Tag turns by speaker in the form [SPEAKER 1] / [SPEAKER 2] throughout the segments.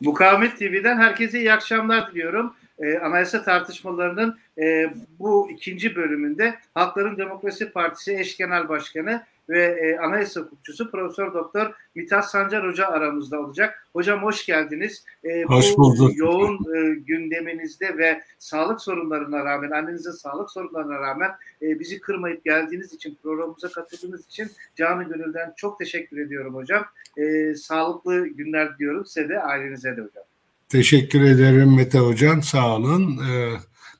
[SPEAKER 1] Mukavemet TV'den herkese iyi akşamlar diliyorum. Ee, anayasa tartışmalarının e, bu ikinci bölümünde Halkların Demokrasi Partisi eş genel başkanı ve e, anayasa hukukçusu Profesör Doktor Mithat Sancar Hoca aramızda olacak. Hocam hoş geldiniz.
[SPEAKER 2] E, hoş bulduk.
[SPEAKER 1] yoğun e, gündeminizde ve sağlık sorunlarına rağmen, annenizin sağlık sorunlarına rağmen e, bizi kırmayıp geldiğiniz için, programımıza katıldığınız için canı gönülden çok teşekkür ediyorum hocam. E, sağlıklı günler diliyorum size de, ailenize de hocam.
[SPEAKER 2] Teşekkür ederim Mete Hocam, sağ olun. Ee,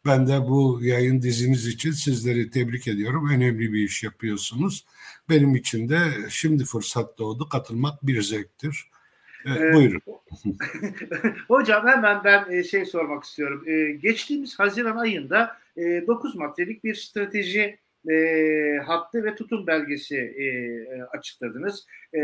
[SPEAKER 2] ben de bu yayın diziniz için sizleri tebrik ediyorum. Önemli bir iş yapıyorsunuz. Benim için de şimdi fırsat doğdu. Katılmak bir zevktir. Ee, ee, buyurun.
[SPEAKER 1] Hocam hemen ben e, şey sormak istiyorum. Ee, geçtiğimiz Haziran ayında 9 e, maddelik bir strateji e, hattı ve tutum belgesi e, e, açıkladınız. E,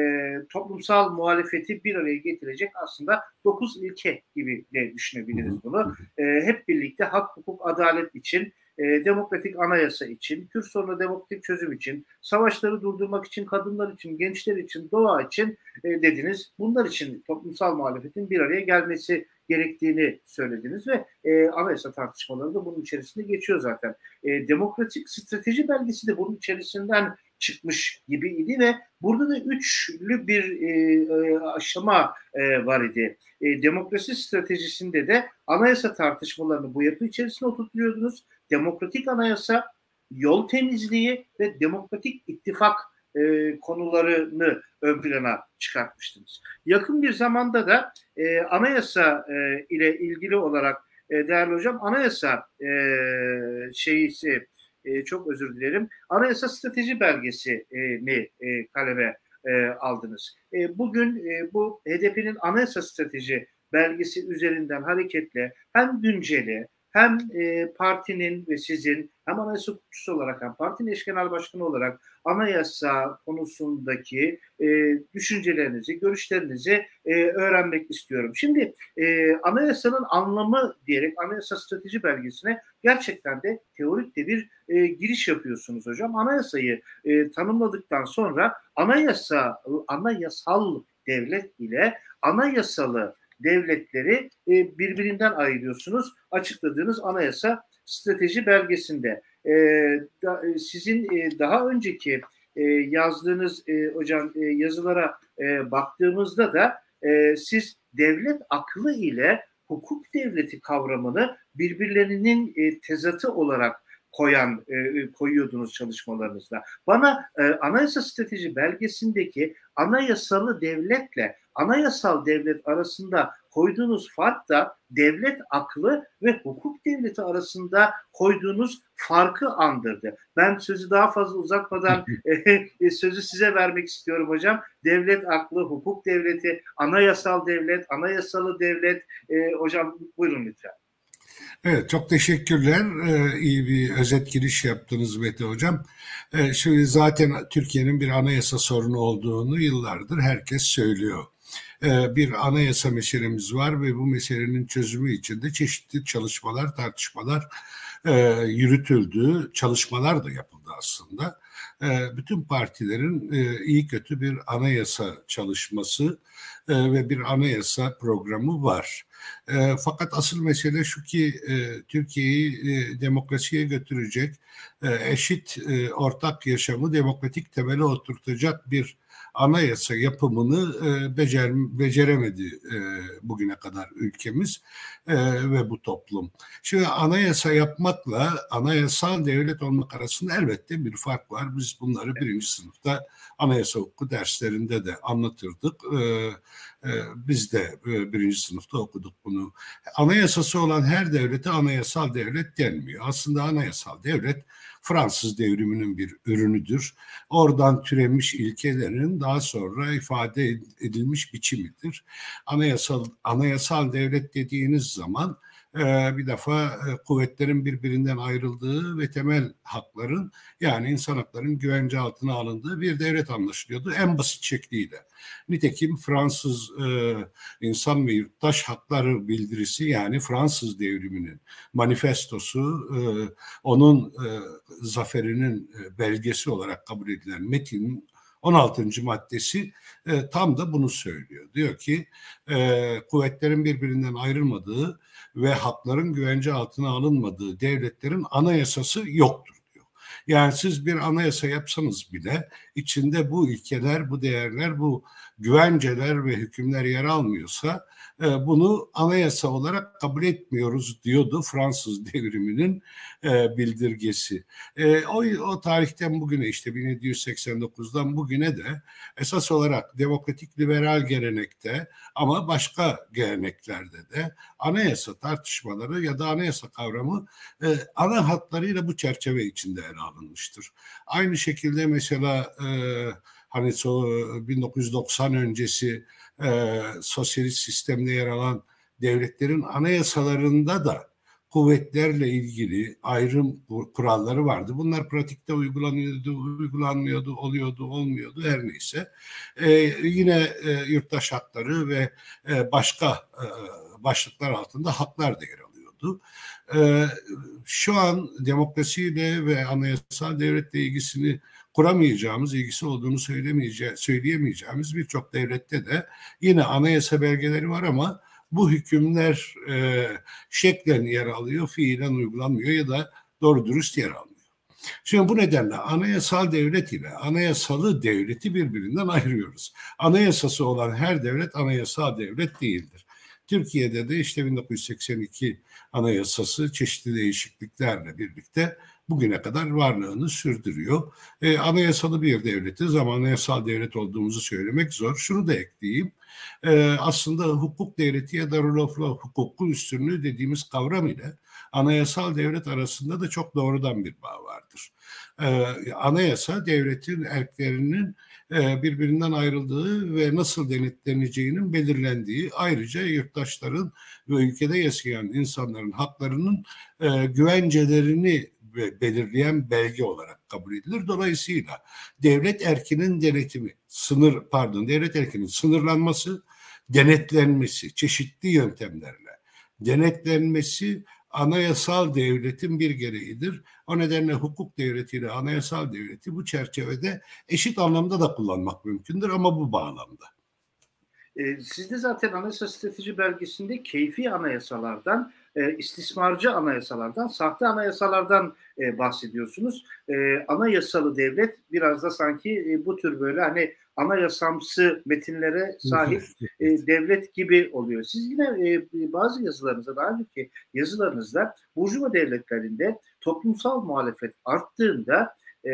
[SPEAKER 1] toplumsal muhalefeti bir araya getirecek aslında dokuz ilke gibi de düşünebiliriz bunu. E, hep birlikte hak, hukuk, adalet için e, demokratik anayasa için, Kürt sorunu demokratik çözüm için, savaşları durdurmak için, kadınlar için, gençler için, doğa için e, dediniz. Bunlar için toplumsal muhalefetin bir araya gelmesi gerektiğini söylediniz ve e, anayasa tartışmaları da bunun içerisinde geçiyor zaten. E, demokratik strateji belgesi de bunun içerisinden çıkmış gibiydi ve burada da üçlü bir e, e, aşama e, var idi. E, demokrasi stratejisinde de anayasa tartışmalarını bu yapı içerisinde oturtuyordunuz. Demokratik anayasa, yol temizliği ve demokratik ittifak e, konularını ön plana çıkartmıştınız. Yakın bir zamanda da e, anayasa e, ile ilgili olarak e, değerli hocam anayasa e, şeyisi e, çok özür dilerim anayasa strateji belgesini e, kaleme e, aldınız. E, bugün e, bu HDP'nin anayasa strateji belgesi üzerinden hareketle hem günceli hem e, partinin ve sizin hem anayasa hukukçusu olarak hem partinin eş genel başkanı olarak anayasa konusundaki e, düşüncelerinizi, görüşlerinizi e, öğrenmek istiyorum. Şimdi e, anayasanın anlamı diyerek anayasa strateji belgesine gerçekten de teorik de bir e, giriş yapıyorsunuz hocam. Anayasayı e, tanımladıktan sonra anayasa, anayasal devlet ile anayasalı devletleri e, birbirinden ayırıyorsunuz. Açıkladığınız anayasa strateji belgesinde. E, da, e, sizin e, daha önceki e, yazdığınız e, hocam e, yazılara e, baktığımızda da e, siz devlet aklı ile hukuk devleti kavramını birbirlerinin e, tezatı olarak koyan e, koyuyordunuz çalışmalarınızda. Bana e, anayasa strateji belgesindeki anayasalı devletle anayasal devlet arasında koyduğunuz fark da devlet aklı ve hukuk devleti arasında koyduğunuz farkı andırdı. Ben sözü daha fazla uzatmadan e, sözü size vermek istiyorum hocam. Devlet aklı, hukuk devleti, anayasal devlet, anayasalı devlet. E, hocam buyurun lütfen.
[SPEAKER 2] Evet çok teşekkürler. Ee, iyi bir özet giriş yaptınız Mete Hocam. Ee, şimdi zaten Türkiye'nin bir anayasa sorunu olduğunu yıllardır herkes söylüyor. Ee, bir anayasa meselemiz var ve bu meselenin çözümü için de çeşitli çalışmalar, tartışmalar e, yürütüldü. Çalışmalar da yapıldı aslında. E, bütün partilerin e, iyi kötü bir anayasa çalışması e, ve bir anayasa programı var. E, fakat asıl mesele şu ki Türkiye'yi demokrasiye götürecek, eşit ortak yaşamı demokratik temele oturtacak bir anayasa yapımını e, becer, beceremedi e, bugüne kadar ülkemiz e, ve bu toplum. Şimdi anayasa yapmakla anayasal devlet olmak arasında elbette bir fark var. Biz bunları birinci sınıfta anayasa hukuku derslerinde de anlatırdık. E, e, biz de e, birinci sınıfta okuduk bunu. Anayasası olan her devlete anayasal devlet denmiyor. Aslında anayasal devlet Fransız devriminin bir ürünüdür. Oradan türemiş ilkelerin daha sonra ifade edilmiş biçimidir. Anayasal anayasal devlet dediğiniz zaman ee, bir defa e, kuvvetlerin birbirinden ayrıldığı ve temel hakların yani insan haklarının güvence altına alındığı bir devlet anlaşılıyordu en basit şekliyle. Nitekim Fransız e, insan ve yurttaş hakları bildirisi yani Fransız devriminin manifestosu e, onun e, zaferinin e, belgesi olarak kabul edilen metinin 16. maddesi e, tam da bunu söylüyor. Diyor ki e, kuvvetlerin birbirinden ayrılmadığı ve hakların güvence altına alınmadığı devletlerin anayasası yoktur. Yani siz bir anayasa yapsanız bile içinde bu ilkeler, bu değerler, bu güvenceler ve hükümler yer almıyorsa bunu anayasa olarak kabul etmiyoruz diyordu Fransız devriminin e, bildirgesi. E, o, o tarihten bugüne işte 1789'dan bugüne de esas olarak demokratik liberal gelenekte ama başka geleneklerde de anayasa tartışmaları ya da anayasa kavramı ana hatlarıyla bu çerçeve içinde ele alınmıştır. Aynı şekilde mesela hani so 1990 öncesi e, sosyalist sistemde yer alan devletlerin anayasalarında da kuvvetlerle ilgili ayrım kuralları vardı. Bunlar pratikte uygulanıyordu, uygulanmıyordu, oluyordu, olmuyordu her neyse. Ee, yine e, yurttaş hakları ve e, başka e, başlıklar altında haklar da yer alıyordu. Ee, şu an demokrasiyle ve anayasal devletle ilgisini kuramayacağımız, ilgisi olduğunu söyleyemeyeceğimiz birçok devlette de yine anayasa belgeleri var ama bu hükümler e, şeklen yer alıyor, fiilen uygulanmıyor ya da doğru dürüst yer almıyor. Şimdi bu nedenle anayasal devlet ile anayasalı devleti birbirinden ayırıyoruz. Anayasası olan her devlet anayasal devlet değildir. Türkiye'de de işte 1982 anayasası çeşitli değişikliklerle birlikte bugüne kadar varlığını sürdürüyor. E, anayasalı bir devletiz ama anayasal devlet olduğumuzu söylemek zor. Şunu da ekleyeyim. E, aslında hukuk devleti ya da rule of law, hukukun üstünlüğü dediğimiz kavram ile anayasal devlet arasında da çok doğrudan bir bağ vardır. E, anayasa devletin erklerinin e, birbirinden ayrıldığı ve nasıl denetleneceğinin belirlendiği ayrıca yurttaşların ve ülkede yaşayan insanların haklarının e, güvencelerini belirleyen belge olarak kabul edilir. Dolayısıyla devlet erkinin denetimi, sınır pardon devlet erkinin sınırlanması, denetlenmesi çeşitli yöntemlerle denetlenmesi anayasal devletin bir gereğidir. O nedenle hukuk devletiyle anayasal devleti bu çerçevede eşit anlamda da kullanmak mümkündür ama bu bağlamda.
[SPEAKER 1] E, siz de zaten anayasa strateji belgesinde keyfi anayasalardan e, istismarcı anayasalardan, sahte anayasalardan e, bahsediyorsunuz. E, anayasalı devlet biraz da sanki e, bu tür böyle hani anayasamsı metinlere sahip e, devlet gibi oluyor. Siz yine e, bazı yazılarınızda, daha önceki yazılarınızda Burjuva devletlerinde toplumsal muhalefet arttığında e,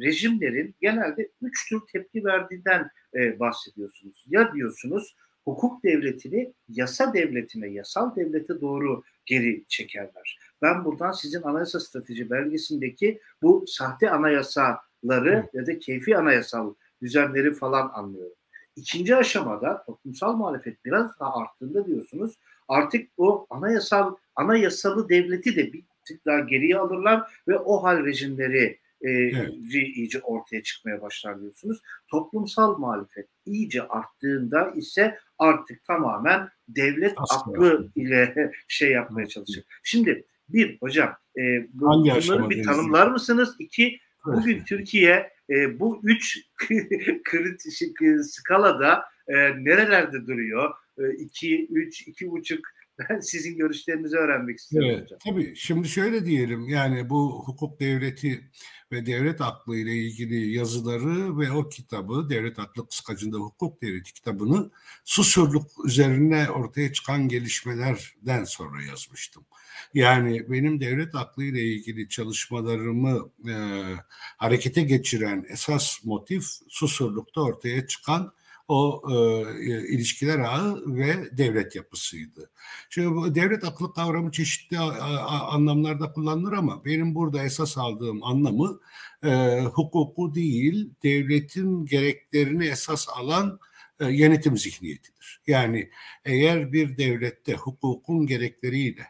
[SPEAKER 1] rejimlerin genelde üç tür tepki verdiğinden e, bahsediyorsunuz. Ya diyorsunuz hukuk devletini yasa devletine, yasal devlete doğru geri çekerler. Ben buradan sizin anayasa strateji belgesindeki bu sahte anayasaları ya da keyfi anayasal düzenleri falan anlıyorum. İkinci aşamada toplumsal muhalefet biraz daha arttığında diyorsunuz artık o anayasal anayasalı devleti de bir tık daha geriye alırlar ve o hal rejimleri e, evet. iyice ortaya çıkmaya başlar diyorsunuz. Toplumsal muhalefet iyice arttığında ise artık tamamen devlet Aslında. aklı ile şey yapmaya çalışıyor. Şimdi bir hocam e, bunları bir tanımlar mısınız? İki bugün evet. Türkiye e, bu üç kritik skalada e, nerelerde duruyor? E, iki, üç, iki buçuk ben sizin görüşlerinizi öğrenmek istiyorum evet, hocam.
[SPEAKER 2] Tabii şimdi şöyle diyelim yani bu hukuk devleti ve devlet aklı ile ilgili yazıları ve o kitabı devlet aklı kıskacında hukuk devleti kitabını susurluk üzerine ortaya çıkan gelişmelerden sonra yazmıştım. Yani benim devlet aklı ile ilgili çalışmalarımı e, harekete geçiren esas motif susurlukta ortaya çıkan o e, ilişkiler ağı ve devlet yapısıydı. Şimdi bu devlet aklı kavramı çeşitli a, a, anlamlarda kullanılır ama benim burada esas aldığım anlamı e, hukuku değil, devletin gereklerini esas alan e, yönetim zihniyetidir. Yani eğer bir devlette hukukun gerekleriyle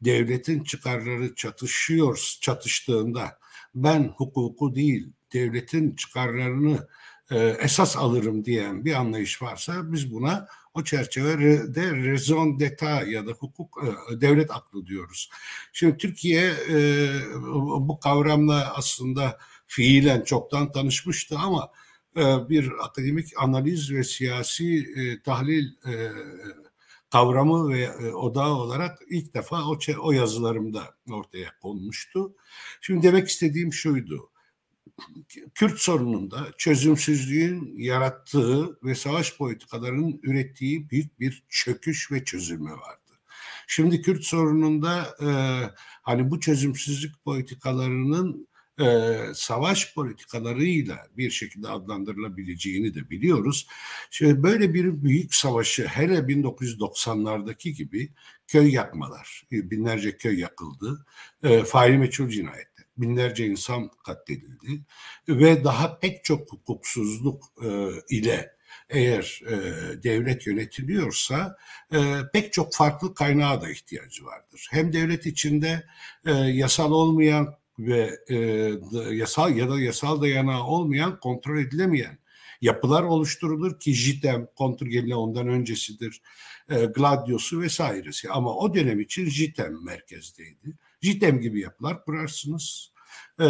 [SPEAKER 2] devletin çıkarları çatışıyor, çatıştığında ben hukuku değil, devletin çıkarlarını e, esas alırım diyen bir anlayış varsa biz buna o çerçevede raison d'etat ya da hukuk e, devlet aklı diyoruz. Şimdi Türkiye e, bu kavramla aslında fiilen çoktan tanışmıştı ama bir akademik analiz ve siyasi tahlil kavramı ve odağı olarak ilk defa o, o yazılarımda ortaya konmuştu. Şimdi demek istediğim şuydu. Kürt sorununda çözümsüzlüğün yarattığı ve savaş politikalarının ürettiği büyük bir çöküş ve çözülme vardı. Şimdi Kürt sorununda e, hani bu çözümsüzlük politikalarının e, savaş politikalarıyla bir şekilde adlandırılabileceğini de biliyoruz. Şimdi böyle bir büyük savaşı hele 1990'lardaki gibi köy yakmalar, binlerce köy yakıldı, e, faili meçhul cinayet binlerce insan katledildi ve daha pek çok hukuksuzluk e, ile eğer e, devlet yönetiliyorsa e, pek çok farklı kaynağa da ihtiyacı vardır. Hem devlet içinde e, yasal olmayan ve e, yasal ya da yasal dayanağı olmayan, kontrol edilemeyen yapılar oluşturulur ki JITEM kontrgelle ondan öncesidir. E, Gladius'u vesairesi ama o dönem için JITEM merkezdeydi. JITEM gibi yapılar kurarsınız e,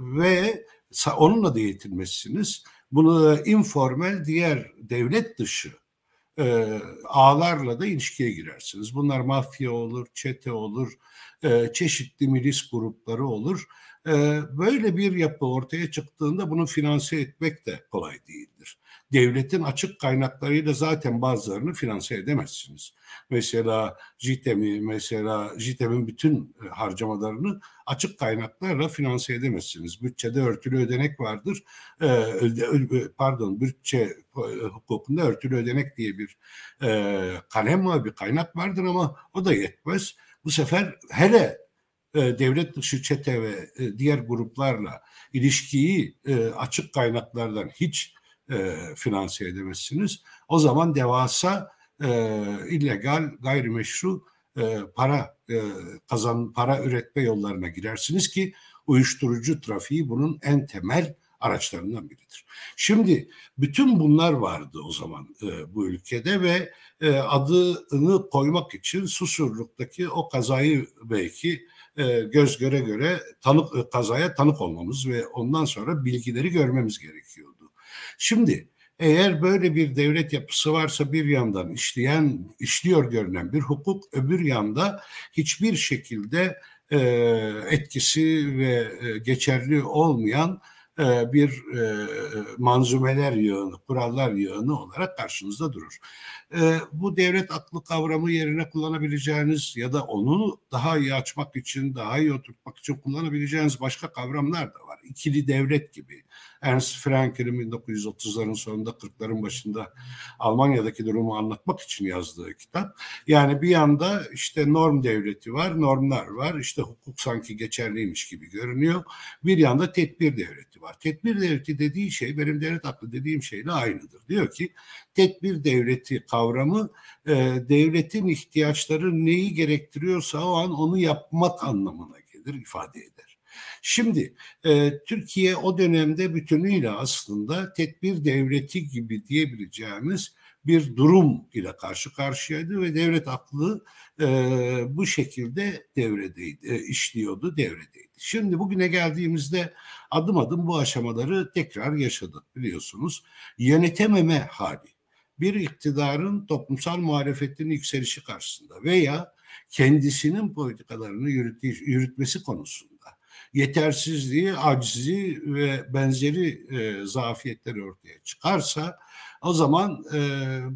[SPEAKER 2] ve onunla da yetinmezsiniz. Bunu informal diğer devlet dışı e, ağlarla da ilişkiye girersiniz. Bunlar mafya olur, çete olur, e, çeşitli milis grupları olur. E, böyle bir yapı ortaya çıktığında bunu finanse etmek de kolay değildir devletin açık kaynaklarıyla zaten bazılarını finanse edemezsiniz. Mesela JITEM'i, mesela JITEM'in bütün e, harcamalarını açık kaynaklarla finanse edemezsiniz. Bütçede örtülü ödenek vardır. Ee, pardon, bütçe e, hukukunda örtülü ödenek diye bir e, kalem var, bir kaynak vardır ama o da yetmez. Bu sefer hele devlet dışı çete ve diğer gruplarla ilişkiyi açık kaynaklardan hiç e, finanse edemezsiniz. O zaman devasa e, illegal, gayrimeşru e, para e, kazan para üretme yollarına girersiniz ki uyuşturucu trafiği bunun en temel araçlarından biridir. Şimdi bütün bunlar vardı o zaman e, bu ülkede ve e, adını koymak için Susurluk'taki o kazayı belki e, göz göre göre tanık kazaya tanık olmamız ve ondan sonra bilgileri görmemiz gerekiyor. Şimdi eğer böyle bir devlet yapısı varsa bir yandan işleyen, işliyor görünen bir hukuk, öbür yanda hiçbir şekilde e, etkisi ve e, geçerli olmayan e, bir e, manzumeler yığını, kurallar yığını olarak karşınızda durur. E, bu devlet aklı kavramı yerine kullanabileceğiniz ya da onu daha iyi açmak için, daha iyi oturtmak için kullanabileceğiniz başka kavramlar da var. İkili devlet gibi. Ernst Frankel'in 1930'ların sonunda 40'ların başında Almanya'daki durumu anlatmak için yazdığı kitap. Yani bir yanda işte norm devleti var, normlar var. İşte hukuk sanki geçerliymiş gibi görünüyor. Bir yanda tedbir devleti var. Tedbir devleti dediği şey benim devlet aklı dediğim şeyle aynıdır. Diyor ki tedbir devleti kavramı e, devletin ihtiyaçları neyi gerektiriyorsa o an onu yapmak anlamına gelir, ifade eder. Şimdi e, Türkiye o dönemde bütünüyle aslında tedbir devleti gibi diyebileceğimiz bir durum ile karşı karşıyaydı ve devlet aklı e, bu şekilde devredeydi, e, işliyordu, devredeydi. Şimdi bugüne geldiğimizde adım adım bu aşamaları tekrar yaşadık biliyorsunuz. Yönetememe hali bir iktidarın toplumsal muhalefetin yükselişi karşısında veya kendisinin politikalarını yürütmesi konusunda yetersizliği, acizi ve benzeri e, zafiyetler ortaya çıkarsa o zaman e,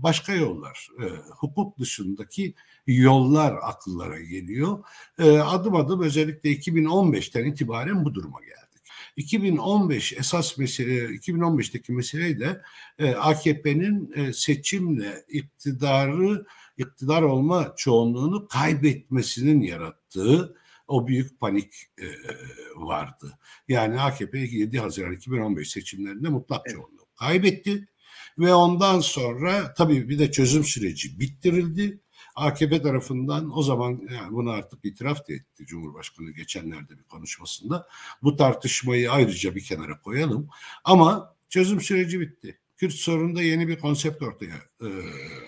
[SPEAKER 2] başka yollar, e, hukuk dışındaki yollar akıllara geliyor. E, adım adım özellikle 2015'ten itibaren bu duruma geldi. 2015 esas mesele 2015'teki meseleyle e, AKP'nin e, seçimle iktidarı iktidar olma çoğunluğunu kaybetmesinin yarattığı o büyük panik e, vardı. Yani AKP 7 Haziran 2015 seçimlerinde mutlak evet. çoğunluğu kaybetti ve ondan sonra tabii bir de çözüm süreci bittirildi. AKP tarafından o zaman yani bunu artık itiraf da etti Cumhurbaşkanı geçenlerde bir konuşmasında. Bu tartışmayı ayrıca bir kenara koyalım. Ama çözüm süreci bitti. Kürt sorununda yeni bir konsept ortaya e,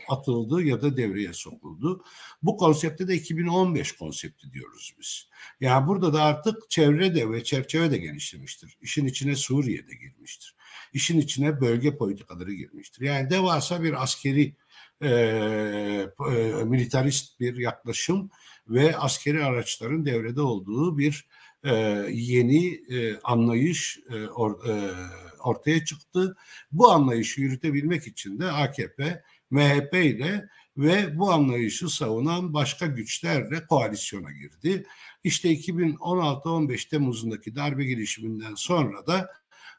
[SPEAKER 2] atıldı ya da devreye sokuldu. Bu konsepte de 2015 konsepti diyoruz biz. Yani burada da artık çevre de ve çerçeve de genişlemiştir. İşin içine Suriye de girmiştir. işin içine bölge politikaları girmiştir. Yani devasa bir askeri e, e, militarist bir yaklaşım ve askeri araçların devrede olduğu bir e, yeni e, anlayış e, or, e, ortaya çıktı. Bu anlayışı yürütebilmek için de AKP, MHP ile ve bu anlayışı savunan başka güçlerle koalisyona girdi. İşte 2016-15 Temmuz'undaki darbe girişiminden sonra da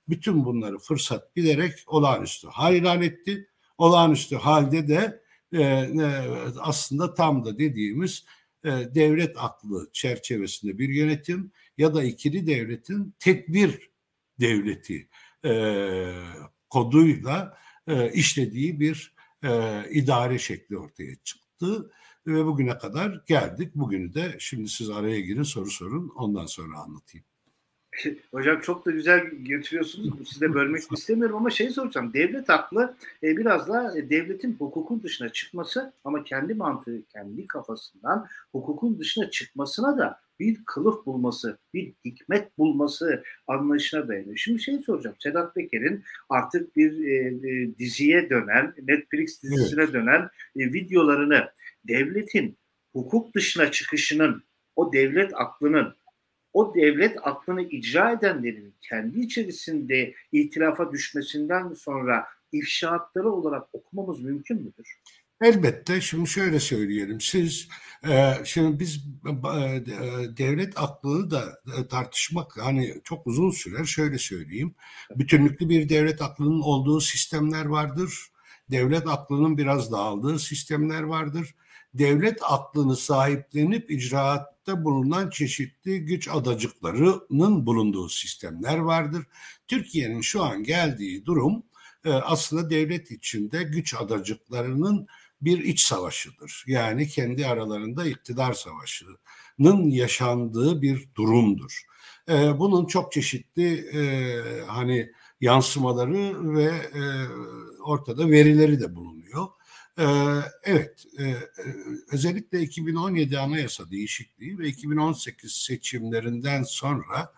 [SPEAKER 2] bütün bunları fırsat bilerek olağanüstü hal etti. Olağanüstü halde de e, e, aslında tam da dediğimiz e, devlet aklı çerçevesinde bir yönetim ya da ikili devletin tedbir devleti e, koduyla e, işlediği bir e, idare şekli ortaya çıktı ve bugüne kadar geldik. Bugünü de şimdi siz araya girin soru sorun ondan sonra anlatayım.
[SPEAKER 1] Hocam çok da güzel getiriyorsunuz. Size bölmek istemiyorum ama şey soracağım. Devlet aklı e, biraz da e, devletin hukukun dışına çıkması ama kendi mantığı, kendi kafasından hukukun dışına çıkmasına da bir kılıf bulması, bir hikmet bulması anlayışına dayanıyor. Şimdi şey soracağım. Sedat Peker'in artık bir e, e, diziye dönen, Netflix dizisine evet. dönen e, videolarını devletin hukuk dışına çıkışının, o devlet aklının o devlet aklını icra edenlerin kendi içerisinde itilafa düşmesinden sonra ifşaatları olarak okumamız mümkün müdür?
[SPEAKER 2] Elbette. Şimdi şöyle söyleyelim. Siz e, şimdi biz e, devlet aklını da e, tartışmak hani çok uzun sürer. Şöyle söyleyeyim. Bütünlüklü bir devlet aklının olduğu sistemler vardır. Devlet aklının biraz dağıldığı sistemler vardır devlet aklını sahiplenip icraatta bulunan çeşitli güç adacıklarının bulunduğu sistemler vardır. Türkiye'nin şu an geldiği durum e, aslında devlet içinde güç adacıklarının bir iç savaşıdır. Yani kendi aralarında iktidar savaşının yaşandığı bir durumdur. E, bunun çok çeşitli e, hani yansımaları ve ortada verileri de bulunuyor. Ee, evet, e, e, özellikle 2017 anayasa değişikliği ve 2018 seçimlerinden sonra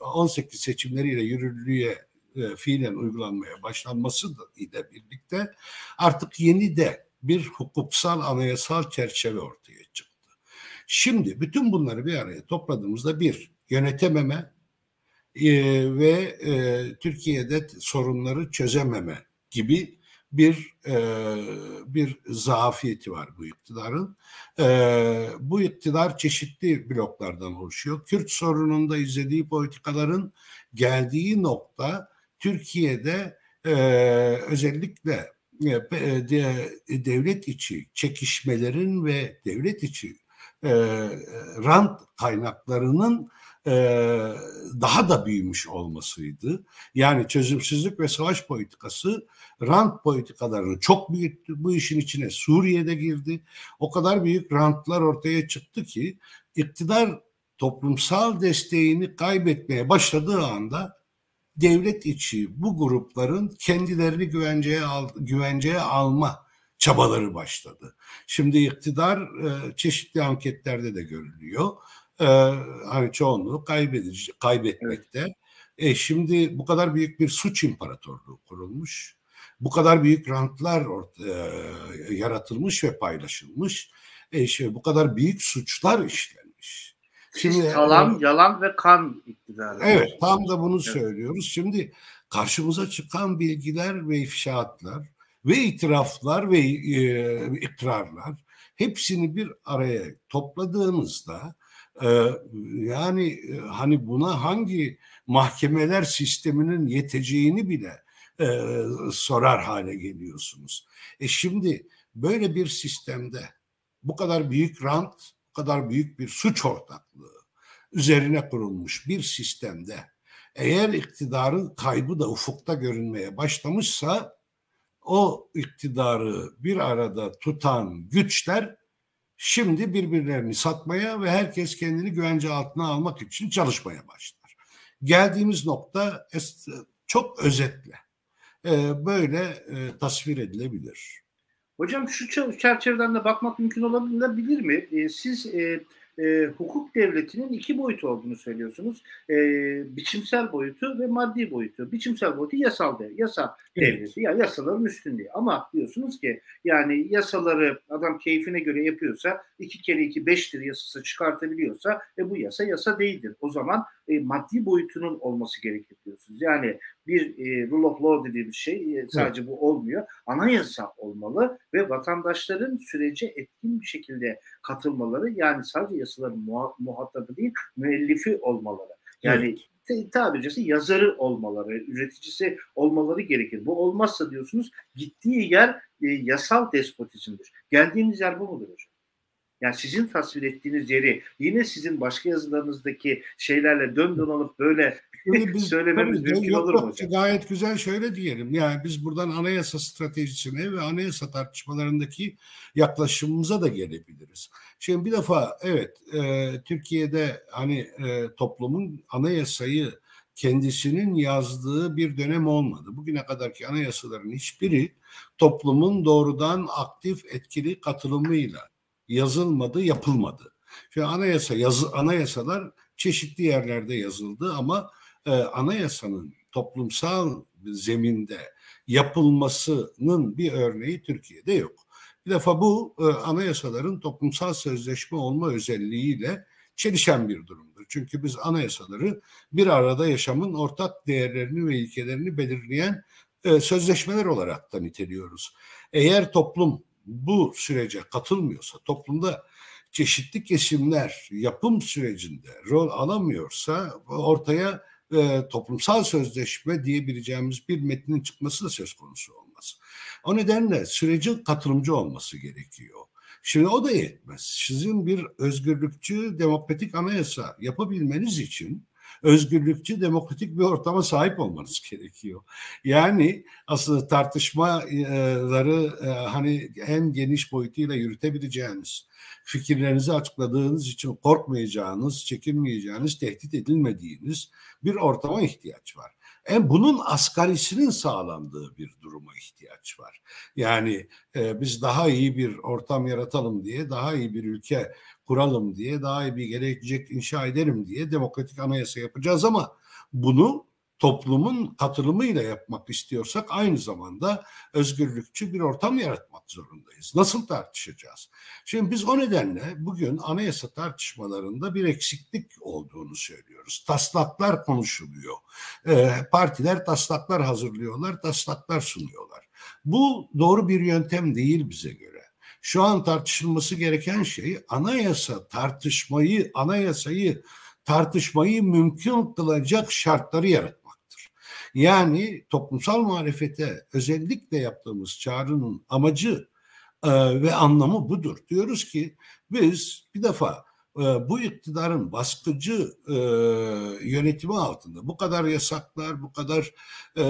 [SPEAKER 2] 18 e, seçimleriyle yürürlüğe fiilen uygulanmaya başlanması ile birlikte artık yeni de bir hukuksal anayasal çerçeve ortaya çıktı. Şimdi bütün bunları bir araya topladığımızda bir yönetememe ve Türkiye'de sorunları çözememe gibi bir e, bir zafiyeti var bu iktidarın. E, bu iktidar çeşitli bloklardan oluşuyor. Kürt sorununda izlediği politikaların geldiği nokta Türkiye'de e, özellikle e, de, devlet içi çekişmelerin ve devlet içi e, rant kaynaklarının e, daha da büyümüş olmasıydı. Yani çözümsüzlük ve savaş politikası rant politikalarını çok büyüttü. Bu işin içine Suriye'de girdi. O kadar büyük rantlar ortaya çıktı ki iktidar toplumsal desteğini kaybetmeye başladığı anda devlet içi bu grupların kendilerini güvenceye al, güvenceye alma çabaları başladı. Şimdi iktidar e, çeşitli anketlerde de görülüyor e, hani çoğunluğu kaybedici, kaybetmekte. E, şimdi bu kadar büyük bir suç imparatorluğu kurulmuş. Bu kadar büyük rantlar ortaya, e, yaratılmış ve paylaşılmış. E, işte bu kadar büyük suçlar işlenmiş.
[SPEAKER 1] Şimdi yalan, yalan ve kan iktidarı.
[SPEAKER 2] Evet, tam da bunu evet. söylüyoruz. Şimdi karşımıza çıkan bilgiler ve ifşaatlar ve itiraflar ve e, ikrarlar hepsini bir araya topladığımızda ee, yani e, hani buna hangi mahkemeler sisteminin yeteceğini bile e, sorar hale geliyorsunuz. E şimdi böyle bir sistemde bu kadar büyük rant, kadar büyük bir suç ortaklığı üzerine kurulmuş bir sistemde eğer iktidarın kaybı da ufukta görünmeye başlamışsa o iktidarı bir arada tutan güçler şimdi birbirlerini satmaya ve herkes kendini güvence altına almak için çalışmaya başlar. Geldiğimiz nokta çok özetle e, böyle e, tasvir edilebilir.
[SPEAKER 1] Hocam şu çerçeveden de bakmak mümkün olabilir mi? E, siz e, hukuk devletinin iki boyutu olduğunu söylüyorsunuz. E, biçimsel boyutu ve maddi boyutu. Biçimsel boyutu yasal dev, yasa evet. devleti. Ya yani yasaların üstünde. Ama diyorsunuz ki yani yasaları adam keyfine göre yapıyorsa iki kere iki beştir yasası çıkartabiliyorsa e, bu yasa yasa değildir. O zaman e, maddi boyutunun olması gerekir diyorsunuz. Yani bir e, rule of law dediğimiz şey e, sadece evet. bu olmuyor. Anayasa olmalı ve vatandaşların sürece etkin bir şekilde katılmaları yani sadece yasaların muha- muhatabı değil müellifi olmaları. Yani evet. tabircisi yazarı olmaları, üreticisi olmaları gerekir. Bu olmazsa diyorsunuz gittiği yer e, yasal despotizmdir. Geldiğiniz yer bu mudur hocam? Yani sizin tasvir ettiğiniz yeri yine sizin başka yazılarınızdaki şeylerle dön dolanıp böyle biz, söylememiz tabii, mümkün yok, olur mu hocam?
[SPEAKER 2] Gayet güzel şöyle diyelim. Yani biz buradan anayasa stratejisine ve anayasa tartışmalarındaki yaklaşımımıza da gelebiliriz. Şimdi bir defa evet e, Türkiye'de hani e, toplumun anayasayı kendisinin yazdığı bir dönem olmadı. Bugüne kadarki anayasaların hiçbiri toplumun doğrudan aktif etkili katılımıyla yazılmadı, yapılmadı. Şimdi anayasa yazı, anayasalar çeşitli yerlerde yazıldı ama e, anayasanın toplumsal zeminde yapılmasının bir örneği Türkiye'de yok. Bir defa bu e, anayasaların toplumsal sözleşme olma özelliğiyle çelişen bir durumdur. Çünkü biz anayasaları bir arada yaşamın ortak değerlerini ve ilkelerini belirleyen e, sözleşmeler olarak da niteliyoruz. Eğer toplum bu sürece katılmıyorsa, toplumda çeşitli kesimler yapım sürecinde rol alamıyorsa ortaya e, toplumsal sözleşme diyebileceğimiz bir metnin çıkması da söz konusu olmaz. O nedenle sürecin katılımcı olması gerekiyor. Şimdi o da yetmez. Sizin bir özgürlükçü demokratik anayasa yapabilmeniz için özgürlükçü, demokratik bir ortama sahip olmanız gerekiyor. Yani aslında tartışmaları e, hani en geniş boyutuyla yürütebileceğiniz, fikirlerinizi açıkladığınız için korkmayacağınız, çekinmeyeceğiniz, tehdit edilmediğiniz bir ortama ihtiyaç var. En bunun asgarisinin sağlandığı bir duruma ihtiyaç var. Yani e, biz daha iyi bir ortam yaratalım diye, daha iyi bir ülke kuralım diye, daha iyi bir gelecek inşa ederim diye demokratik anayasa yapacağız ama bunu toplumun katılımıyla yapmak istiyorsak aynı zamanda özgürlükçü bir ortam yaratmak zorundayız. Nasıl tartışacağız? Şimdi biz o nedenle bugün anayasa tartışmalarında bir eksiklik olduğunu söylüyoruz. Taslaklar konuşuluyor. Ee, partiler taslaklar hazırlıyorlar, taslaklar sunuyorlar. Bu doğru bir yöntem değil bize göre. Şu an tartışılması gereken şey anayasa tartışmayı, anayasayı tartışmayı mümkün kılacak şartları yaratmaktır. Yani toplumsal muhalefete özellikle yaptığımız çağrının amacı e, ve anlamı budur. Diyoruz ki biz bir defa bu iktidarın baskıcı e, yönetimi altında bu kadar yasaklar, bu kadar e,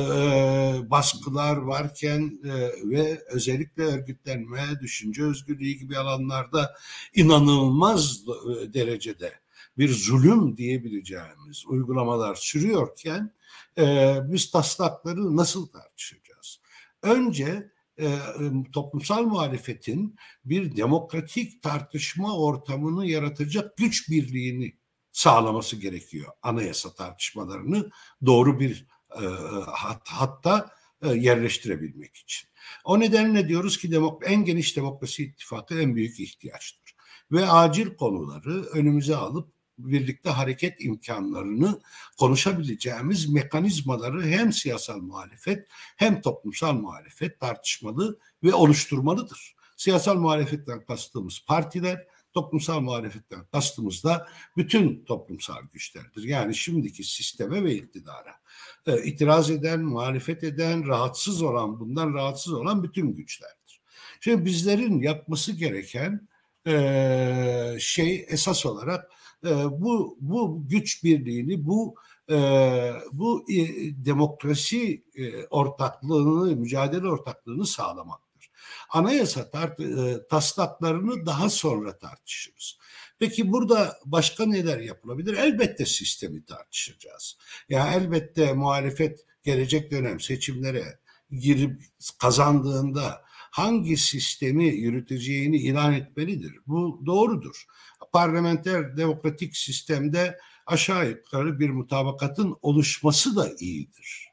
[SPEAKER 2] baskılar varken e, ve özellikle örgütlenme, düşünce özgürlüğü gibi alanlarda inanılmaz e, derecede bir zulüm diyebileceğimiz uygulamalar sürüyorken e, biz taslakları nasıl tartışacağız? Önce e, toplumsal muhalefetin bir demokratik tartışma ortamını yaratacak güç birliğini sağlaması gerekiyor. Anayasa tartışmalarını doğru bir e, hat, hatta e, yerleştirebilmek için. O nedenle diyoruz ki demok en geniş demokrasi ittifakı en büyük ihtiyaçtır. Ve acil konuları önümüze alıp birlikte hareket imkanlarını konuşabileceğimiz mekanizmaları hem siyasal muhalefet hem toplumsal muhalefet tartışmalı ve oluşturmalıdır. Siyasal muhalefetten kastığımız partiler, toplumsal muhalefetten kastımız da bütün toplumsal güçlerdir. Yani şimdiki sisteme ve iktidara e, itiraz eden, muhalefet eden, rahatsız olan, bundan rahatsız olan bütün güçlerdir. Şimdi bizlerin yapması gereken e, şey esas olarak e, bu bu güç birliğini bu e, bu e, demokrasi e, ortaklığını mücadele ortaklığını sağlamaktır. Anayasa tart, e, taslaklarını daha sonra tartışırız. Peki burada başka neler yapılabilir? Elbette sistemi tartışacağız. Ya elbette muhalefet gelecek dönem seçimlere girip kazandığında hangi sistemi yürüteceğini ilan etmelidir. Bu doğrudur. Parlamenter demokratik sistemde aşağı yukarı bir mutabakatın oluşması da iyidir.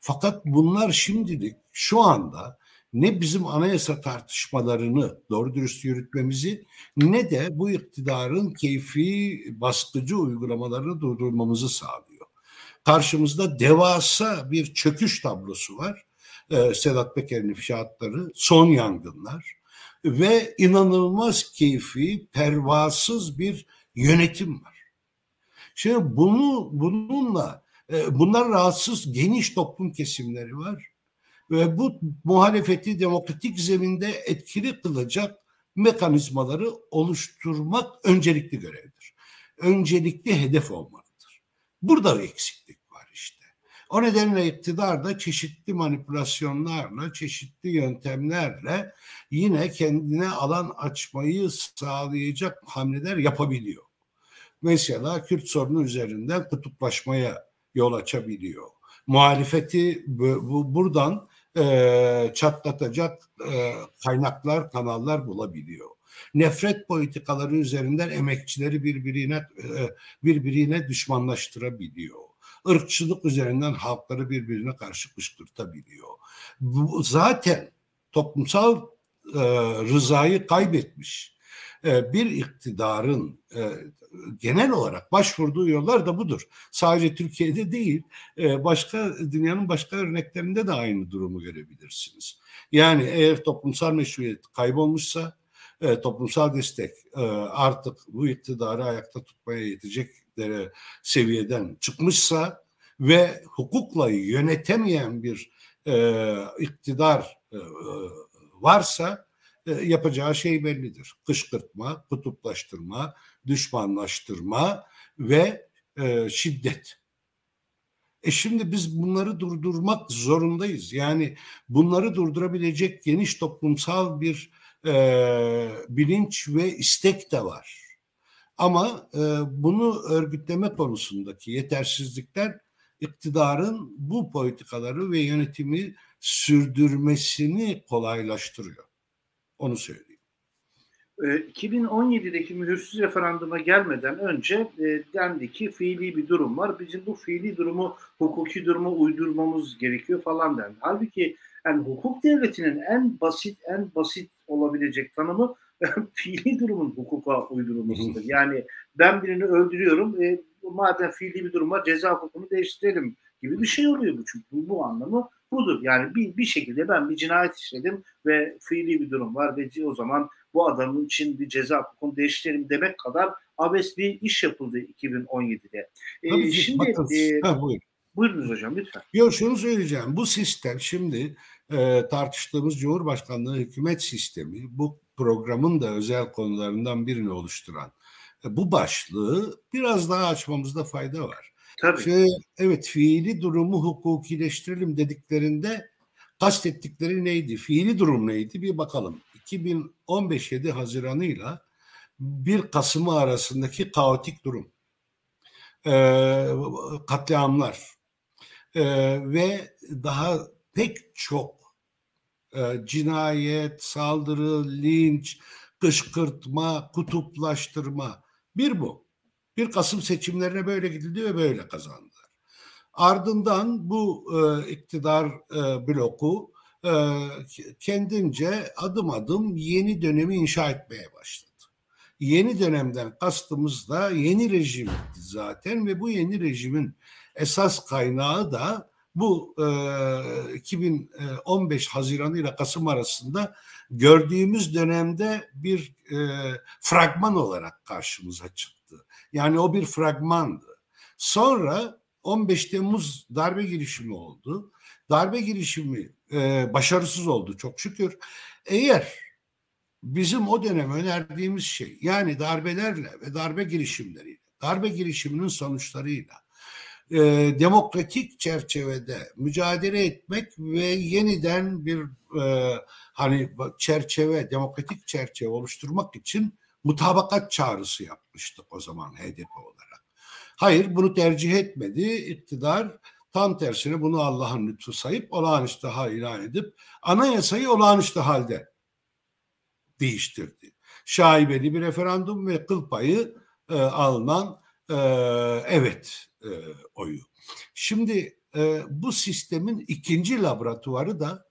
[SPEAKER 2] Fakat bunlar şimdilik şu anda ne bizim anayasa tartışmalarını doğru dürüst yürütmemizi ne de bu iktidarın keyfi baskıcı uygulamalarını durdurmamızı sağlıyor. Karşımızda devasa bir çöküş tablosu var. Ee, Sedat Peker'in ifşaatları, son yangınlar ve inanılmaz keyfi, pervasız bir yönetim var. Şimdi bunu bununla e, bunlar rahatsız geniş toplum kesimleri var ve bu muhalefeti demokratik zeminde etkili kılacak mekanizmaları oluşturmak öncelikli görevdir. Öncelikli hedef olmalıdır. Burada eksiklik. O nedenle iktidar da çeşitli manipülasyonlarla, çeşitli yöntemlerle yine kendine alan açmayı sağlayacak hamleler yapabiliyor. Mesela Kürt sorunu üzerinden kutuplaşmaya yol açabiliyor. Muhalefeti bu, bu, buradan e, çatlatacak e, kaynaklar, kanallar bulabiliyor. Nefret politikaları üzerinden emekçileri birbirine e, birbirine düşmanlaştırabiliyor. Irkçılık üzerinden halkları birbirine karşı kışkırtabiliyor. Bu zaten toplumsal e, rızayı kaybetmiş e, bir iktidarın e, genel olarak başvurduğu yollar da budur. Sadece Türkiye'de değil, e, başka dünyanın başka örneklerinde de aynı durumu görebilirsiniz. Yani eğer toplumsal meşruiyet kaybolmuşsa, toplumsal destek artık bu iktidarı ayakta tutmaya yetecek seviyeden çıkmışsa ve hukukla yönetemeyen bir iktidar varsa e, yapacağı şey bellidir. Kışkırtma, kutuplaştırma, düşmanlaştırma ve e, şiddet. E şimdi biz bunları durdurmak zorundayız. Yani bunları durdurabilecek geniş toplumsal bir e, bilinç ve istek de var. Ama e, bunu örgütleme konusundaki yetersizlikler iktidarın bu politikaları ve yönetimi sürdürmesini kolaylaştırıyor. Onu söyleyeyim.
[SPEAKER 1] 2017'deki ee, mühürsüz referanduma gelmeden önce e, dendi ki fiili bir durum var. Bizim bu fiili durumu hukuki duruma uydurmamız gerekiyor falan dendi. Halbuki yani hukuk devletinin en basit en basit olabilecek tanımı fiili durumun hukuka uydurulmasıdır. Yani ben birini öldürüyorum. E, madem fiili bir durum var ceza hukukunu değiştirelim gibi bir şey oluyor bu çünkü bu, bu anlamı budur. Yani bir, bir şekilde ben bir cinayet işledim ve fiili bir durum var ve o zaman bu adamın için bir ceza hukukunu değiştirelim demek kadar abes bir iş yapıldı 2017'de.
[SPEAKER 2] Ee, şimdi e, ha, buyurun.
[SPEAKER 1] Buyurunuz hocam lütfen.
[SPEAKER 2] Yok şunu söyleyeceğim. Bu sistem şimdi e, tartıştığımız Cumhurbaşkanlığı hükümet sistemi bu programın da özel konularından birini oluşturan e, bu başlığı biraz daha açmamızda fayda var. Tabii. Şey, evet fiili durumu hukukileştirelim dediklerinde kastettikleri neydi? Fiili durum neydi? Bir bakalım. 2015 7 Haziran'ıyla 1 Kasım'ı arasındaki kaotik durum. Ee, katliamlar ee, ve daha pek çok e, cinayet, saldırı, linç, kışkırtma, kutuplaştırma. Bir bu. 1 Kasım seçimlerine böyle gidildi ve böyle kazandılar. Ardından bu e, iktidar e, bloku e, kendince adım adım yeni dönemi inşa etmeye başladı. Yeni dönemden kastımız da yeni rejimdi zaten ve bu yeni rejimin esas kaynağı da bu e, 2015 Haziran ile Kasım arasında gördüğümüz dönemde bir e, fragman olarak karşımıza çıktı. Yani o bir fragmandı. Sonra 15 Temmuz darbe girişimi oldu. Darbe girişimi e, başarısız oldu çok şükür. Eğer bizim o dönem önerdiğimiz şey yani darbelerle ve darbe girişimleriyle, darbe girişiminin sonuçlarıyla e, demokratik çerçevede mücadele etmek ve yeniden bir e, hani çerçeve, demokratik çerçeve oluşturmak için mutabakat çağrısı yapmıştık o zaman HDP olarak. Hayır bunu tercih etmedi. İktidar tam tersine bunu Allah'ın lütfu sayıp olağanüstü hal ilan edip anayasayı olağanüstü halde değiştirdi. Şaibeli bir referandum ve kıl payı e, alınan e, evet e, oyu. Şimdi e, bu sistemin ikinci laboratuvarı da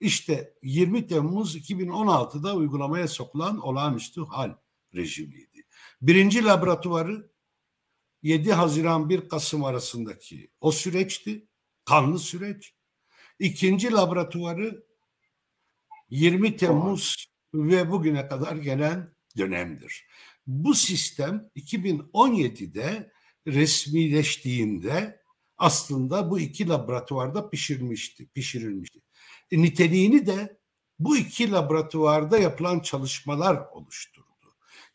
[SPEAKER 2] işte 20 Temmuz 2016'da uygulamaya sokulan olağanüstü hal rejimiydi. Birinci laboratuvarı 7 Haziran 1 Kasım arasındaki o süreçti. Kanlı süreç. İkinci laboratuvarı 20 Temmuz ve bugüne kadar gelen dönemdir. Bu sistem 2017'de resmileştiğinde aslında bu iki laboratuvarda pişirmişti, pişirilmişti. E, niteliğini de bu iki laboratuvarda yapılan çalışmalar oluşturdu.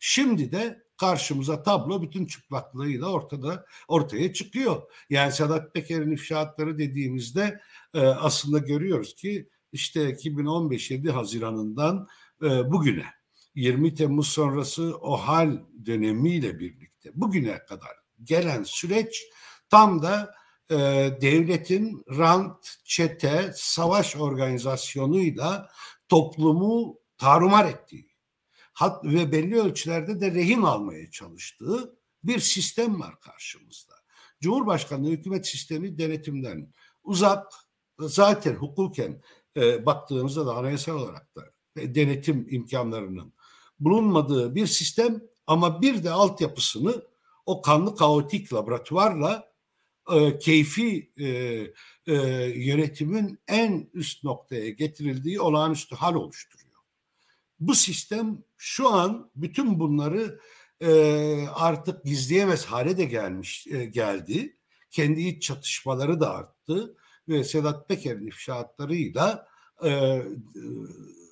[SPEAKER 2] Şimdi de karşımıza tablo bütün çıplaklığıyla ortada ortaya çıkıyor. Yani Sedat Peker'in ifşaatları dediğimizde e, aslında görüyoruz ki işte 2015 7 Haziran'ından e, bugüne 20 Temmuz sonrası o hal dönemiyle birlikte bugüne kadar gelen süreç tam da e, devletin rant, çete, savaş organizasyonuyla toplumu tarumar ettiği hat ve belli ölçülerde de rehin almaya çalıştığı bir sistem var karşımızda. Cumhurbaşkanlığı hükümet sistemi denetimden uzak zaten hukuken e, baktığımızda da anayasal olarak da denetim imkanlarının bulunmadığı bir sistem ama bir de altyapısını o kanlı kaotik laboratuvarla e, keyfi e, e, yönetimin en üst noktaya getirildiği olağanüstü hal oluşturuyor. Bu sistem şu an bütün bunları e, artık gizleyemez hale de gelmiş e, geldi. Kendi iç çatışmaları da arttı ve Sedat Peker'in ifşaatlarıyla e, e,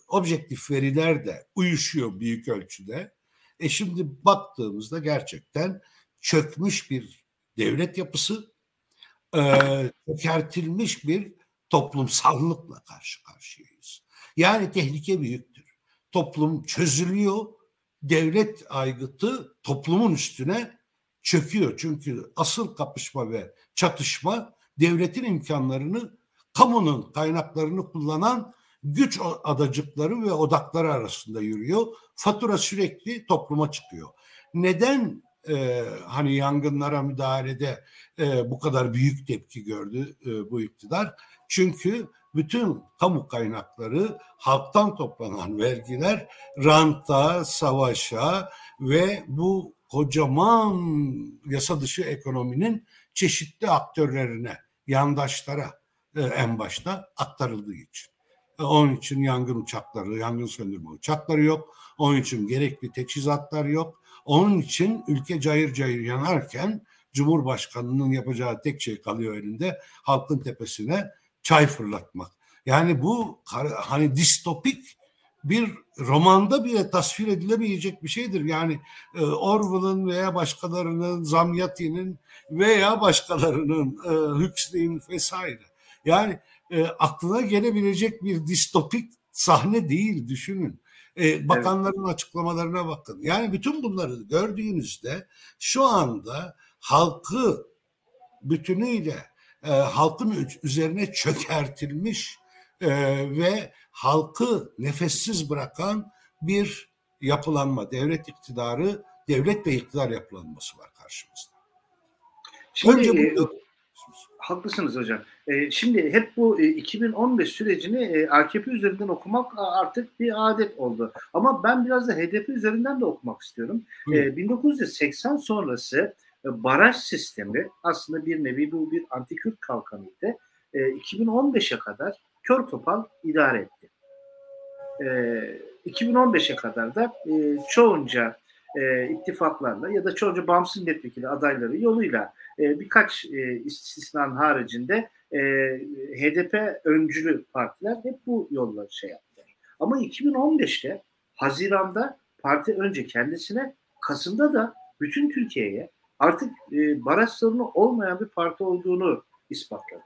[SPEAKER 2] objektif veriler de uyuşuyor büyük ölçüde. E şimdi baktığımızda gerçekten çökmüş bir devlet yapısı, e, çökertilmiş bir toplumsallıkla karşı karşıyayız. Yani tehlike büyüktür. Toplum çözülüyor, devlet aygıtı toplumun üstüne çöküyor. Çünkü asıl kapışma ve çatışma devletin imkanlarını, kamunun kaynaklarını kullanan güç adacıkları ve odakları arasında yürüyor. Fatura sürekli topluma çıkıyor. Neden e, hani yangınlara müdahalede e, bu kadar büyük tepki gördü e, bu iktidar? Çünkü bütün kamu kaynakları halktan toplanan vergiler ranta, savaşa ve bu kocaman yasa dışı ekonominin çeşitli aktörlerine, yandaşlara e, en başta aktarıldığı için. E, onun için yangın uçakları, yangın söndürme uçakları yok. Onun için gerekli teçhizatlar yok. Onun için ülke cayır cayır yanarken Cumhurbaşkanı'nın yapacağı tek şey kalıyor elinde halkın tepesine çay fırlatmak. Yani bu hani distopik bir romanda bile tasvir edilemeyecek bir şeydir. Yani e, Orwell'ın veya başkalarının, Zamyatin'in veya başkalarının, e, Huxley'in vesaire. Yani e, aklına gelebilecek bir distopik sahne değil düşünün. E, bakanların evet. açıklamalarına bakın. Yani bütün bunları gördüğünüzde şu anda halkı bütünüyle e, halkın üzerine çökertilmiş e, ve halkı nefessiz bırakan bir yapılanma, devlet iktidarı, devlet ve iktidar yapılanması var karşımızda.
[SPEAKER 1] Şimdi, Önce bu, haklısınız hocam. E, şimdi hep bu e, 2015 sürecini e, AKP üzerinden okumak artık bir adet oldu. Ama ben biraz da HDP üzerinden de okumak istiyorum. E, 1980 sonrası e, baraj sistemi aslında bir nevi bu bir antikürt kalkanıydı. E, 2015'e kadar kör topal idare etti. E, 2015'e kadar da e, çoğunca e, ittifaklarla ya da çoğunca bağımsız milletvekili adayları yoluyla e, birkaç e, istisnan haricinde e, HDP öncülü partiler hep bu yolla şey yaptılar. Ama 2015'te Haziran'da parti önce kendisine Kasım'da da bütün Türkiye'ye artık e, baraj sorunu olmayan bir parti olduğunu ispatladı.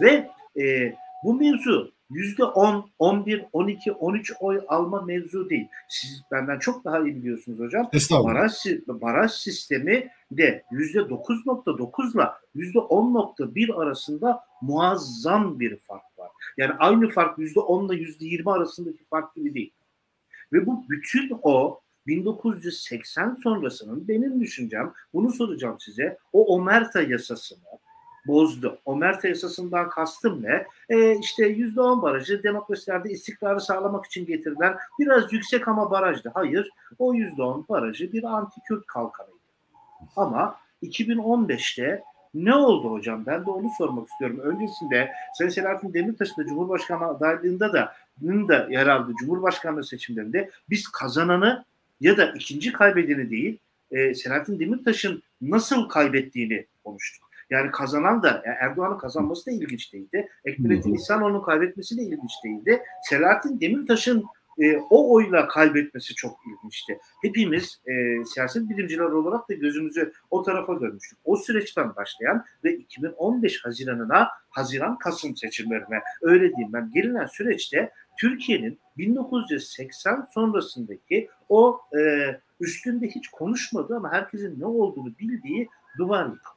[SPEAKER 1] Ve e, bu mevzu yüzde 10, 11, 12, 13 oy alma mevzu değil. Siz benden çok daha iyi biliyorsunuz hocam. Baraj, baraj sistemi de yüzde 9.9 ile yüzde 10.1 arasında muazzam bir fark var. Yani aynı fark yüzde 10 ile yüzde 20 arasındaki fark gibi değil. Ve bu bütün o 1980 sonrasının benim düşüncem, bunu soracağım size, o Omerta yasasını, bozdu. Omerta yasasından kastım ne? E, işte %10 barajı demokrasilerde istikrarı sağlamak için getirilen biraz yüksek ama barajdı. Hayır, o %10 barajı bir anti-Kürt kalkanıydı. Ama 2015'te ne oldu hocam? Ben de onu sormak istiyorum. Öncesinde Sayın Selahattin Demirtaş'ın da Cumhurbaşkanı adaylığında da da yer aldı Cumhurbaşkanlığı seçimlerinde biz kazananı ya da ikinci kaybedeni değil e, Selahattin Demirtaş'ın nasıl kaybettiğini konuştuk. Yani kazanan da yani Erdoğan'ın kazanması da ilginç değildi. Ekmelettin İhsanoğlu'nun kaybetmesi de ilginç değildi. Selahattin Demirtaş'ın e, o oyla kaybetmesi çok ilginçti. Hepimiz e, siyaset bilimciler olarak da gözümüzü o tarafa dönmüştük. O süreçten başlayan ve 2015 Haziran'ına Haziran-Kasım seçimlerine öyle diyeyim ben gelinen süreçte Türkiye'nin 1980 sonrasındaki o e, üstünde hiç konuşmadığı ama herkesin ne olduğunu bildiği duvar yıkıldı.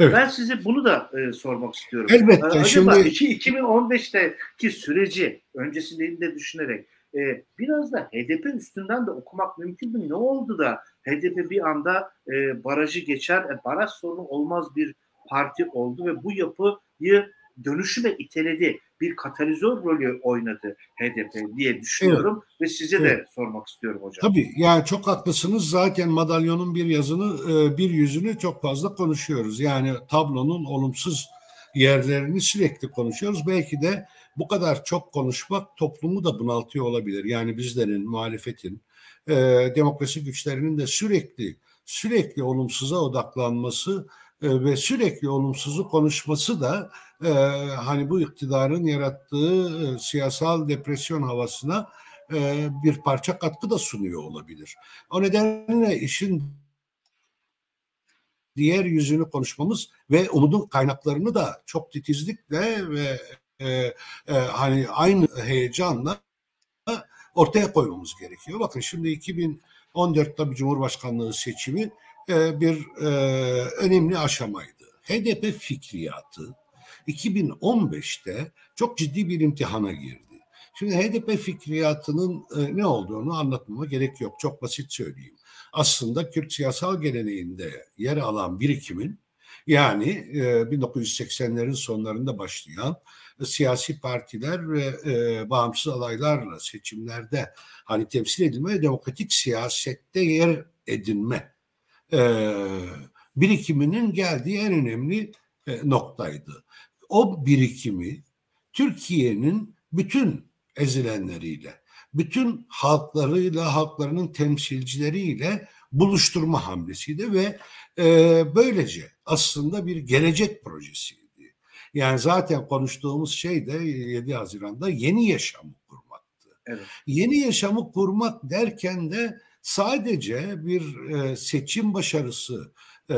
[SPEAKER 1] Evet. Ben size bunu da e, sormak istiyorum.
[SPEAKER 2] Elbette. Acaba
[SPEAKER 1] şimdi 2015'teki süreci öncesinde de düşünerek e, biraz da HDP üstünden de okumak mümkün mü? Ne oldu da HDP bir anda e, barajı geçer, e, baraj sorunu olmaz bir parti oldu ve bu yapıyı dönüşüme iteledi. Bir katalizör rolü oynadı HDP diye düşünüyorum evet. ve size evet. de sormak istiyorum hocam.
[SPEAKER 2] Tabii yani çok haklısınız. Zaten madalyonun bir yazını e, bir yüzünü çok fazla konuşuyoruz. Yani tablonun olumsuz yerlerini sürekli konuşuyoruz. Belki de bu kadar çok konuşmak toplumu da bunaltıyor olabilir. Yani bizlerin, muhalefetin, e, demokrasi güçlerinin de sürekli sürekli olumsuza odaklanması e, ve sürekli olumsuzu konuşması da e, hani bu iktidarın yarattığı e, siyasal depresyon havasına e, bir parça katkı da sunuyor olabilir. O nedenle işin diğer yüzünü konuşmamız ve umudun kaynaklarını da çok titizlikle ve e, e, hani aynı heyecanla ortaya koymamız gerekiyor. Bakın şimdi 2014 tabii Cumhurbaşkanlığı seçimi e, bir e, önemli aşamaydı. HDP fikriyatı 2015'te çok ciddi bir imtihana girdi. Şimdi HDP fikriyatının e, ne olduğunu anlatmama gerek yok. Çok basit söyleyeyim. Aslında Kürt siyasal geleneğinde yer alan birikimin yani 1980'lerin sonlarında başlayan siyasi partiler ve bağımsız adaylarla seçimlerde hani temsil edilme ve demokratik siyasette yer edinme e, birikiminin geldiği en önemli e, noktaydı. O birikimi Türkiye'nin bütün ezilenleriyle, bütün halklarıyla, halklarının temsilcileriyle buluşturma hamlesiydi ve e, böylece aslında bir gelecek projesiydi. Yani zaten konuştuğumuz şey de 7 Haziran'da yeni yaşamı kurmaktı. Evet. Yeni yaşamı kurmak derken de sadece bir e, seçim başarısı e,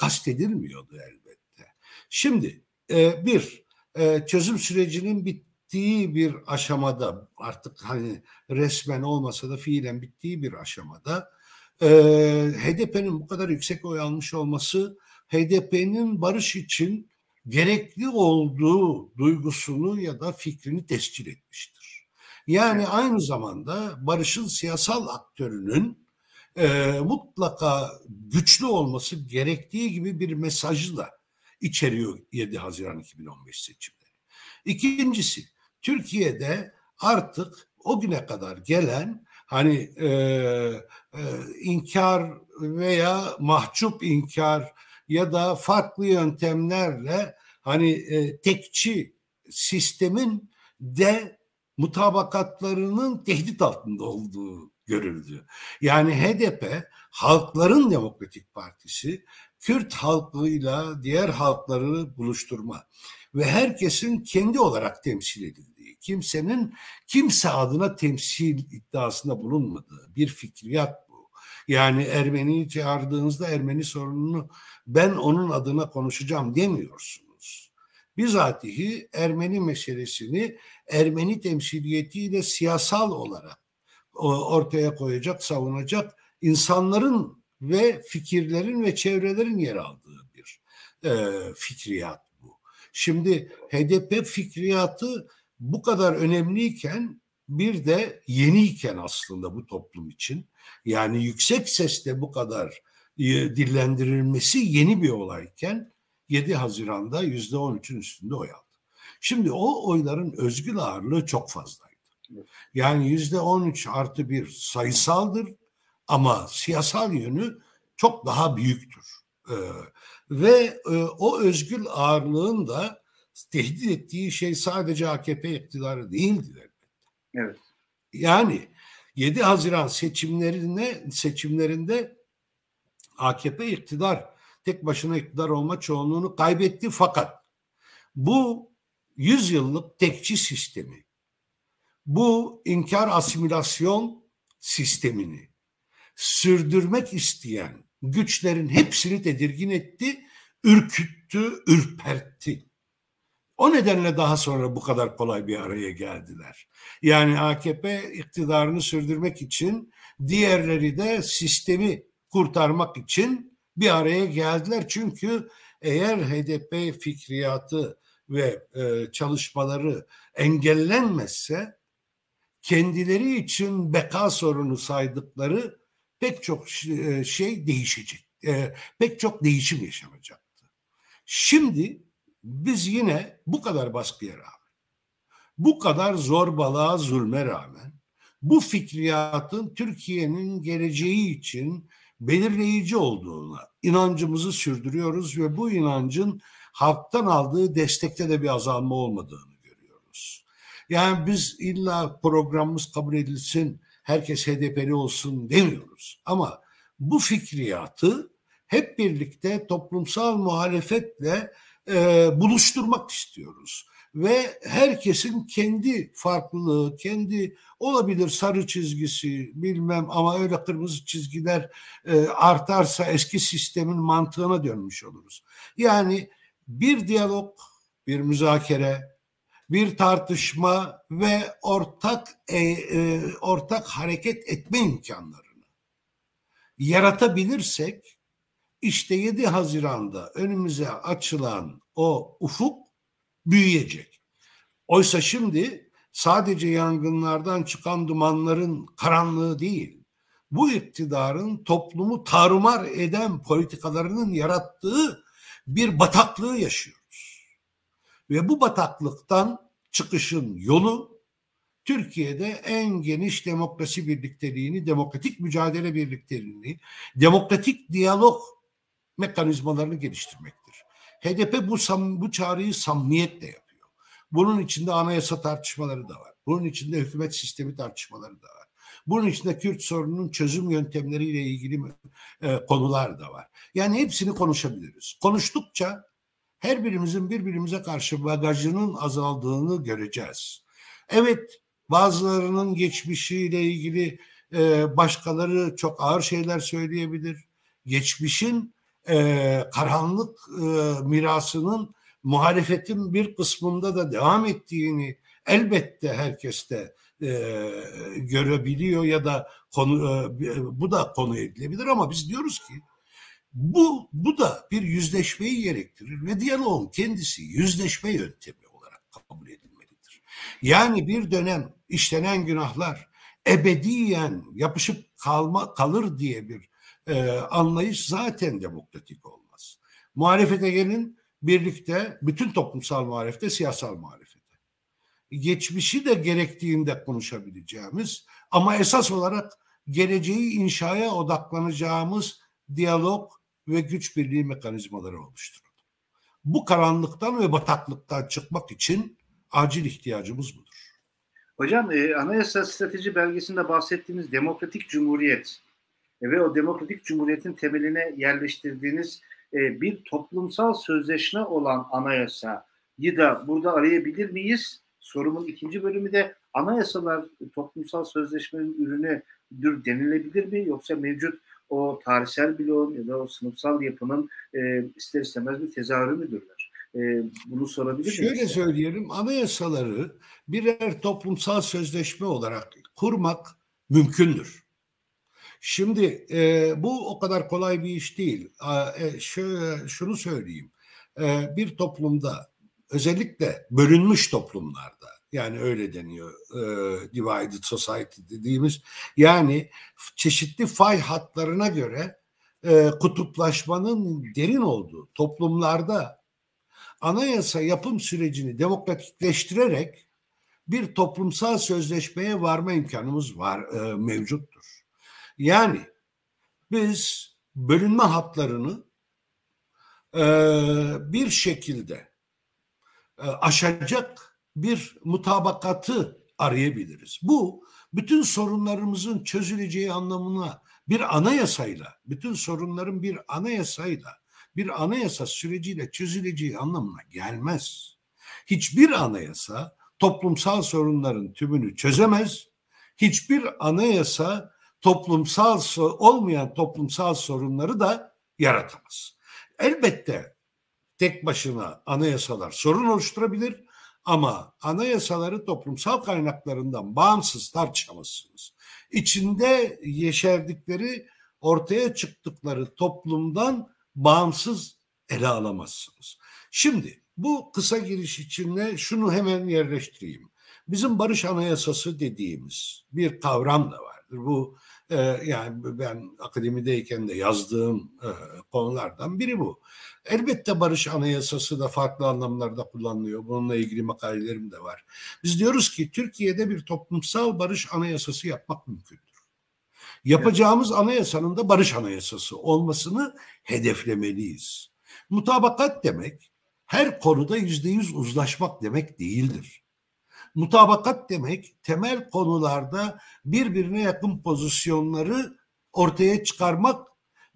[SPEAKER 2] kastedilmiyordu elbette. Şimdi e, bir e, çözüm sürecinin bittiği bir aşamada artık hani resmen olmasa da fiilen bittiği bir aşamada e, HDP'nin bu kadar yüksek oy almış olması HDP'nin barış için gerekli olduğu duygusunu ya da fikrini tescil etmiştir. Yani aynı zamanda barışın siyasal aktörünün e, mutlaka güçlü olması gerektiği gibi bir mesajı da içeriyor 7 Haziran 2015 seçimleri. İkincisi Türkiye'de artık o güne kadar gelen hani e, e, inkar veya mahcup inkar ya da farklı yöntemlerle hani e, tekçi sistemin de mutabakatlarının tehdit altında olduğu görüldü. Yani HDP Halkların Demokratik Partisi Kürt halkıyla diğer halkları buluşturma ve herkesin kendi olarak temsil edildiği, kimsenin kimse adına temsil iddiasında bulunmadığı bir fikriyat bu. Yani Ermeni'yi çağırdığınızda Ermeni sorununu ben onun adına konuşacağım demiyorsunuz. bizatihi Ermeni meselesini Ermeni temsiliyetiyle siyasal olarak ortaya koyacak, savunacak insanların ve fikirlerin ve çevrelerin yer aldığı bir e, fikriyat bu. Şimdi HDP fikriyatı bu kadar önemliyken bir de yeniyken aslında bu toplum için yani yüksek sesle bu kadar e, dillendirilmesi yeni bir olayken 7 Haziran'da yüzde 13'ün üstünde oy aldı. Şimdi o oyların özgül ağırlığı çok fazlaydı. Yani yüzde 13 artı bir sayısaldır ama siyasal yönü çok daha büyüktür. Ee, ve e, o özgül ağırlığın da tehdit ettiği şey sadece AKP iktidarı değildir
[SPEAKER 1] Evet.
[SPEAKER 2] Yani 7 Haziran seçimlerine seçimlerinde AKP iktidar tek başına iktidar olma çoğunluğunu kaybetti fakat bu 100 yıllık tekçi sistemi bu inkar asimilasyon sistemini sürdürmek isteyen güçlerin hepsini tedirgin etti, ürküttü, ürpertti. O nedenle daha sonra bu kadar kolay bir araya geldiler. Yani AKP iktidarını sürdürmek için diğerleri de sistemi kurtarmak için bir araya geldiler. Çünkü eğer HDP fikriyatı ve e, çalışmaları engellenmezse kendileri için beka sorunu saydıkları pek çok e, şey değişecek. E, pek çok değişim yaşanacaktı. Şimdi biz yine bu kadar baskıya rağmen, bu kadar zorbalığa, zulme rağmen bu fikriyatın Türkiye'nin geleceği için belirleyici olduğuna inancımızı sürdürüyoruz ve bu inancın halktan aldığı destekte de bir azalma olmadığını görüyoruz. Yani biz illa programımız kabul edilsin, herkes HDP'li olsun demiyoruz. Ama bu fikriyatı hep birlikte toplumsal muhalefetle e, buluşturmak istiyoruz. Ve herkesin kendi farklılığı, kendi olabilir sarı çizgisi bilmem ama öyle kırmızı çizgiler e, artarsa eski sistemin mantığına dönmüş oluruz. Yani bir diyalog, bir müzakere, bir tartışma ve ortak e, e, ortak hareket etme imkanlarını yaratabilirsek işte 7 Haziran'da önümüze açılan o ufuk büyüyecek. Oysa şimdi sadece yangınlardan çıkan dumanların karanlığı değil, bu iktidarın toplumu tarumar eden politikalarının yarattığı bir bataklığı yaşıyoruz. Ve bu bataklıktan çıkışın yolu Türkiye'de en geniş demokrasi birlikteliğini, demokratik mücadele birlikteliğini, demokratik diyalog mekanizmalarını geliştirmektir. HDP bu bu çağrıyı samimiyetle yapıyor. Bunun içinde anayasa tartışmaları da var. Bunun içinde hükümet sistemi tartışmaları da var. Bunun içinde Kürt sorununun çözüm yöntemleriyle ilgili e, konular da var. Yani hepsini konuşabiliriz. Konuştukça her birimizin birbirimize karşı bagajının azaldığını göreceğiz. Evet bazılarının geçmişiyle ilgili e, başkaları çok ağır şeyler söyleyebilir. Geçmişin e, karanlık e, mirasının muhalefetin bir kısmında da devam ettiğini elbette herkes de e, görebiliyor ya da konu e, bu da konu edilebilir ama biz diyoruz ki bu bu da bir yüzleşmeyi gerektirir ve diyaloğun kendisi yüzleşme yöntemi olarak kabul edilmelidir. Yani bir dönem işlenen günahlar ebediyen yapışıp kalma kalır diye bir e, anlayış zaten demokratik olmaz. Muhalefete gelin birlikte bütün toplumsal muhalefete, siyasal muhalefete. Geçmişi de gerektiğinde konuşabileceğimiz ama esas olarak geleceği inşaya odaklanacağımız diyalog ve güç birliği mekanizmaları oluşturuldu. Bu karanlıktan ve bataklıktan çıkmak için acil ihtiyacımız budur.
[SPEAKER 1] Hocam e, Anayasa Strateji Belgesi'nde bahsettiğimiz demokratik cumhuriyet e, ve o demokratik cumhuriyetin temeline yerleştirdiğiniz e, bir toplumsal sözleşme olan anayasayı da burada arayabilir miyiz? Sorumun ikinci bölümü de anayasalar toplumsal sözleşmenin ürünüdür denilebilir mi? Yoksa mevcut o tarihsel bloğun ya da o sınıfsal yapının e, ister istemez bir tezahürü müdürler? E, bunu sorabilir
[SPEAKER 2] miyim? Şöyle söyleyelim, anayasaları birer toplumsal sözleşme olarak kurmak mümkündür. Şimdi e, bu o kadar kolay bir iş değil. E, şöyle, şunu söyleyeyim. E, bir toplumda özellikle bölünmüş toplumlarda yani öyle deniyor e, divided society dediğimiz yani çeşitli fay hatlarına göre e, kutuplaşmanın derin olduğu toplumlarda anayasa yapım sürecini demokratikleştirerek bir toplumsal sözleşmeye varma imkanımız var e, mevcuttur. Yani biz bölünme hatlarını e, bir şekilde e, aşacak bir mutabakatı arayabiliriz. Bu bütün sorunlarımızın çözüleceği anlamına bir anayasayla, bütün sorunların bir anayasayla, bir anayasa süreciyle çözüleceği anlamına gelmez. Hiçbir anayasa toplumsal sorunların tümünü çözemez. Hiçbir anayasa toplumsal olmayan toplumsal sorunları da yaratamaz. Elbette tek başına anayasalar sorun oluşturabilir ama anayasaları toplumsal kaynaklarından bağımsız tartışamazsınız. İçinde yeşerdikleri, ortaya çıktıkları toplumdan bağımsız ele alamazsınız. Şimdi bu kısa giriş içinde şunu hemen yerleştireyim. Bizim barış anayasası dediğimiz bir kavram da vardır. Bu yani ben akademideyken de yazdığım e, konulardan biri bu. Elbette barış anayasası da farklı anlamlarda kullanılıyor. Bununla ilgili makalelerim de var. Biz diyoruz ki Türkiye'de bir toplumsal barış anayasası yapmak mümkündür. Yapacağımız anayasanın da barış anayasası olmasını hedeflemeliyiz. Mutabakat demek her konuda yüzde yüz uzlaşmak demek değildir. Mutabakat demek temel konularda birbirine yakın pozisyonları ortaya çıkarmak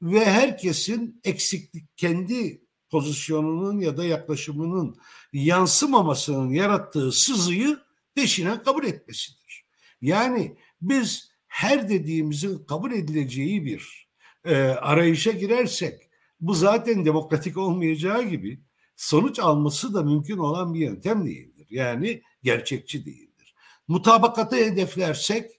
[SPEAKER 2] ve herkesin eksiklik kendi pozisyonunun ya da yaklaşımının yansımamasının yarattığı sızıyı peşine kabul etmesidir. Yani biz her dediğimizin kabul edileceği bir e, arayışa girersek bu zaten demokratik olmayacağı gibi sonuç alması da mümkün olan bir yöntem değildir. Yani gerçekçi değildir. Mutabakatı hedeflersek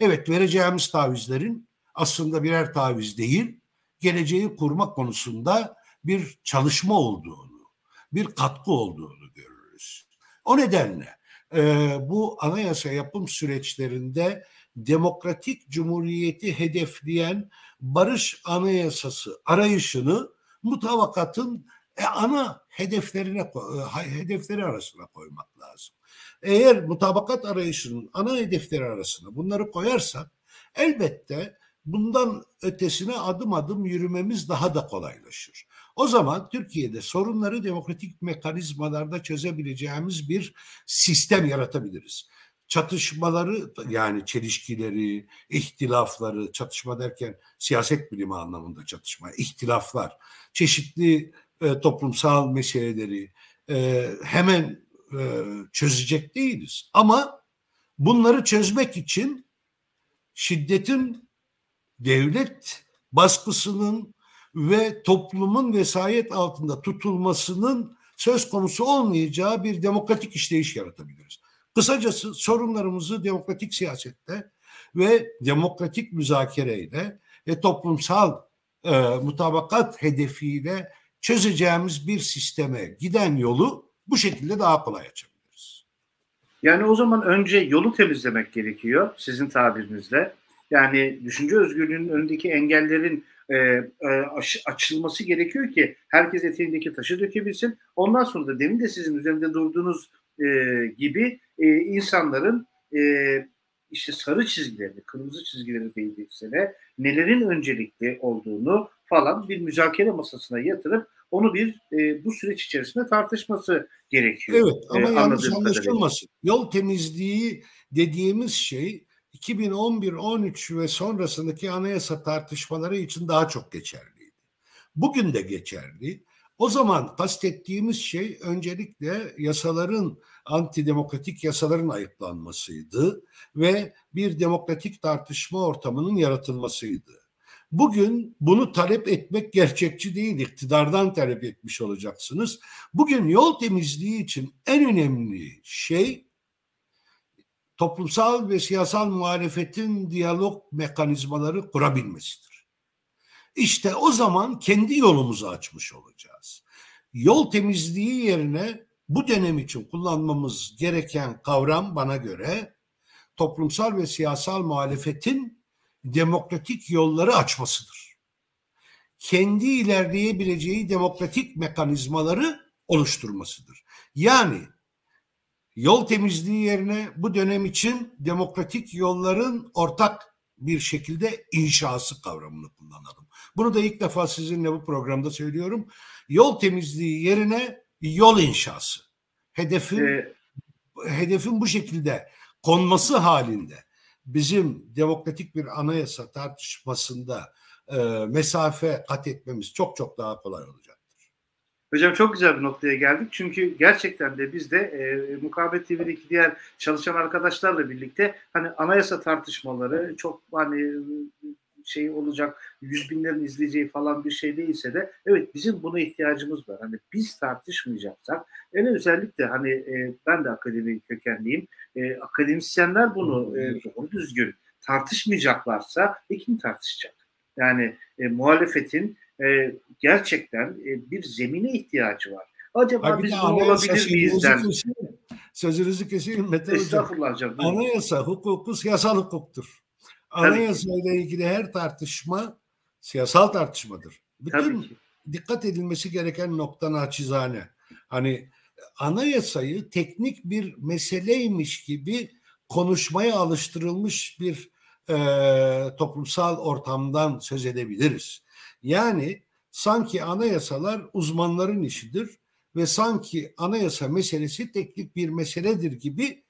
[SPEAKER 2] evet vereceğimiz tavizlerin aslında birer taviz değil, geleceği kurma konusunda bir çalışma olduğunu, bir katkı olduğunu görürüz. O nedenle e, bu anayasa yapım süreçlerinde demokratik cumhuriyeti hedefleyen barış anayasası arayışını mutabakatın e, ana hedeflerine e, hedefleri arasına koymak lazım. Eğer mutabakat arayışının ana hedefleri arasına bunları koyarsak elbette bundan ötesine adım adım yürümemiz daha da kolaylaşır. O zaman Türkiye'de sorunları demokratik mekanizmalarda çözebileceğimiz bir sistem yaratabiliriz. Çatışmaları yani çelişkileri, ihtilafları, çatışma derken siyaset bilimi anlamında çatışma, ihtilaflar, çeşitli e, toplumsal meseleleri e, hemen e, çözecek değiliz. Ama bunları çözmek için şiddetin devlet baskısının ve toplumun vesayet altında tutulmasının söz konusu olmayacağı bir demokratik işleyiş yaratabiliriz. Kısacası sorunlarımızı demokratik siyasette ve demokratik müzakereyle ve toplumsal e, mutabakat hedefiyle çözeceğimiz bir sisteme giden yolu bu şekilde daha kolay açabiliriz.
[SPEAKER 1] Yani o zaman önce yolu temizlemek gerekiyor sizin tabirinizle. Yani düşünce özgürlüğünün önündeki engellerin e, e, aş, açılması gerekiyor ki herkes eteğindeki taşı dökebilsin. Ondan sonra da demin de sizin üzerinde durduğunuz e, gibi e, insanların e, işte sarı çizgilerini, kırmızı çizgileri değildiyse de nelerin öncelikli olduğunu falan bir müzakere masasına yatırıp onu bir e, bu süreç içerisinde tartışması gerekiyor.
[SPEAKER 2] Evet ama e, yanlış anlaşılmasın. Yol temizliği dediğimiz şey 2011-13 ve sonrasındaki anayasa tartışmaları için daha çok geçerliydi. Bugün de geçerli. O zaman kastettiğimiz şey öncelikle yasaların, antidemokratik yasaların ayıklanmasıydı ve bir demokratik tartışma ortamının yaratılmasıydı. Bugün bunu talep etmek gerçekçi değil, iktidardan talep etmiş olacaksınız. Bugün yol temizliği için en önemli şey toplumsal ve siyasal muhalefetin diyalog mekanizmaları kurabilmesidir. İşte o zaman kendi yolumuzu açmış olacağız. Yol temizliği yerine bu dönem için kullanmamız gereken kavram bana göre toplumsal ve siyasal muhalefetin demokratik yolları açmasıdır. Kendi ilerleyebileceği demokratik mekanizmaları oluşturmasıdır. Yani yol temizliği yerine bu dönem için demokratik yolların ortak bir şekilde inşası kavramını kullanalım. Bunu da ilk defa sizinle bu programda söylüyorum. Yol temizliği yerine yol inşası. Hedefin ee, hedefin bu şekilde konması halinde bizim demokratik bir anayasa tartışmasında e, mesafe kat etmemiz çok çok daha kolay olacaktır.
[SPEAKER 1] Hocam çok güzel bir noktaya geldik. Çünkü gerçekten de biz de e, Mukabet TV'deki diğer çalışan arkadaşlarla birlikte hani anayasa tartışmaları çok hani şey olacak, yüz binlerin izleyeceği falan bir şey değilse de evet bizim buna ihtiyacımız var. Hani biz tartışmayacaksak en özellikle hani e, ben de akademi kökenliyim. E, akademisyenler bunu e, doğru düzgün tartışmayacaklarsa e, kim tartışacak? Yani e, muhalefetin e, gerçekten e, bir zemine ihtiyacı var. Acaba Abi biz bunu olabilir miyiz?
[SPEAKER 2] Sözünüzü keseyim Mete
[SPEAKER 1] Estağfurullah hocam.
[SPEAKER 2] Anayasa hukuku siyasal hukuktur. Anayasa ile ilgili her tartışma siyasal tartışmadır. Bütün dikkat edilmesi gereken nokta naçizane. Hani anayasayı teknik bir meseleymiş gibi konuşmaya alıştırılmış bir e, toplumsal ortamdan söz edebiliriz. Yani sanki anayasalar uzmanların işidir ve sanki anayasa meselesi teknik bir meseledir gibi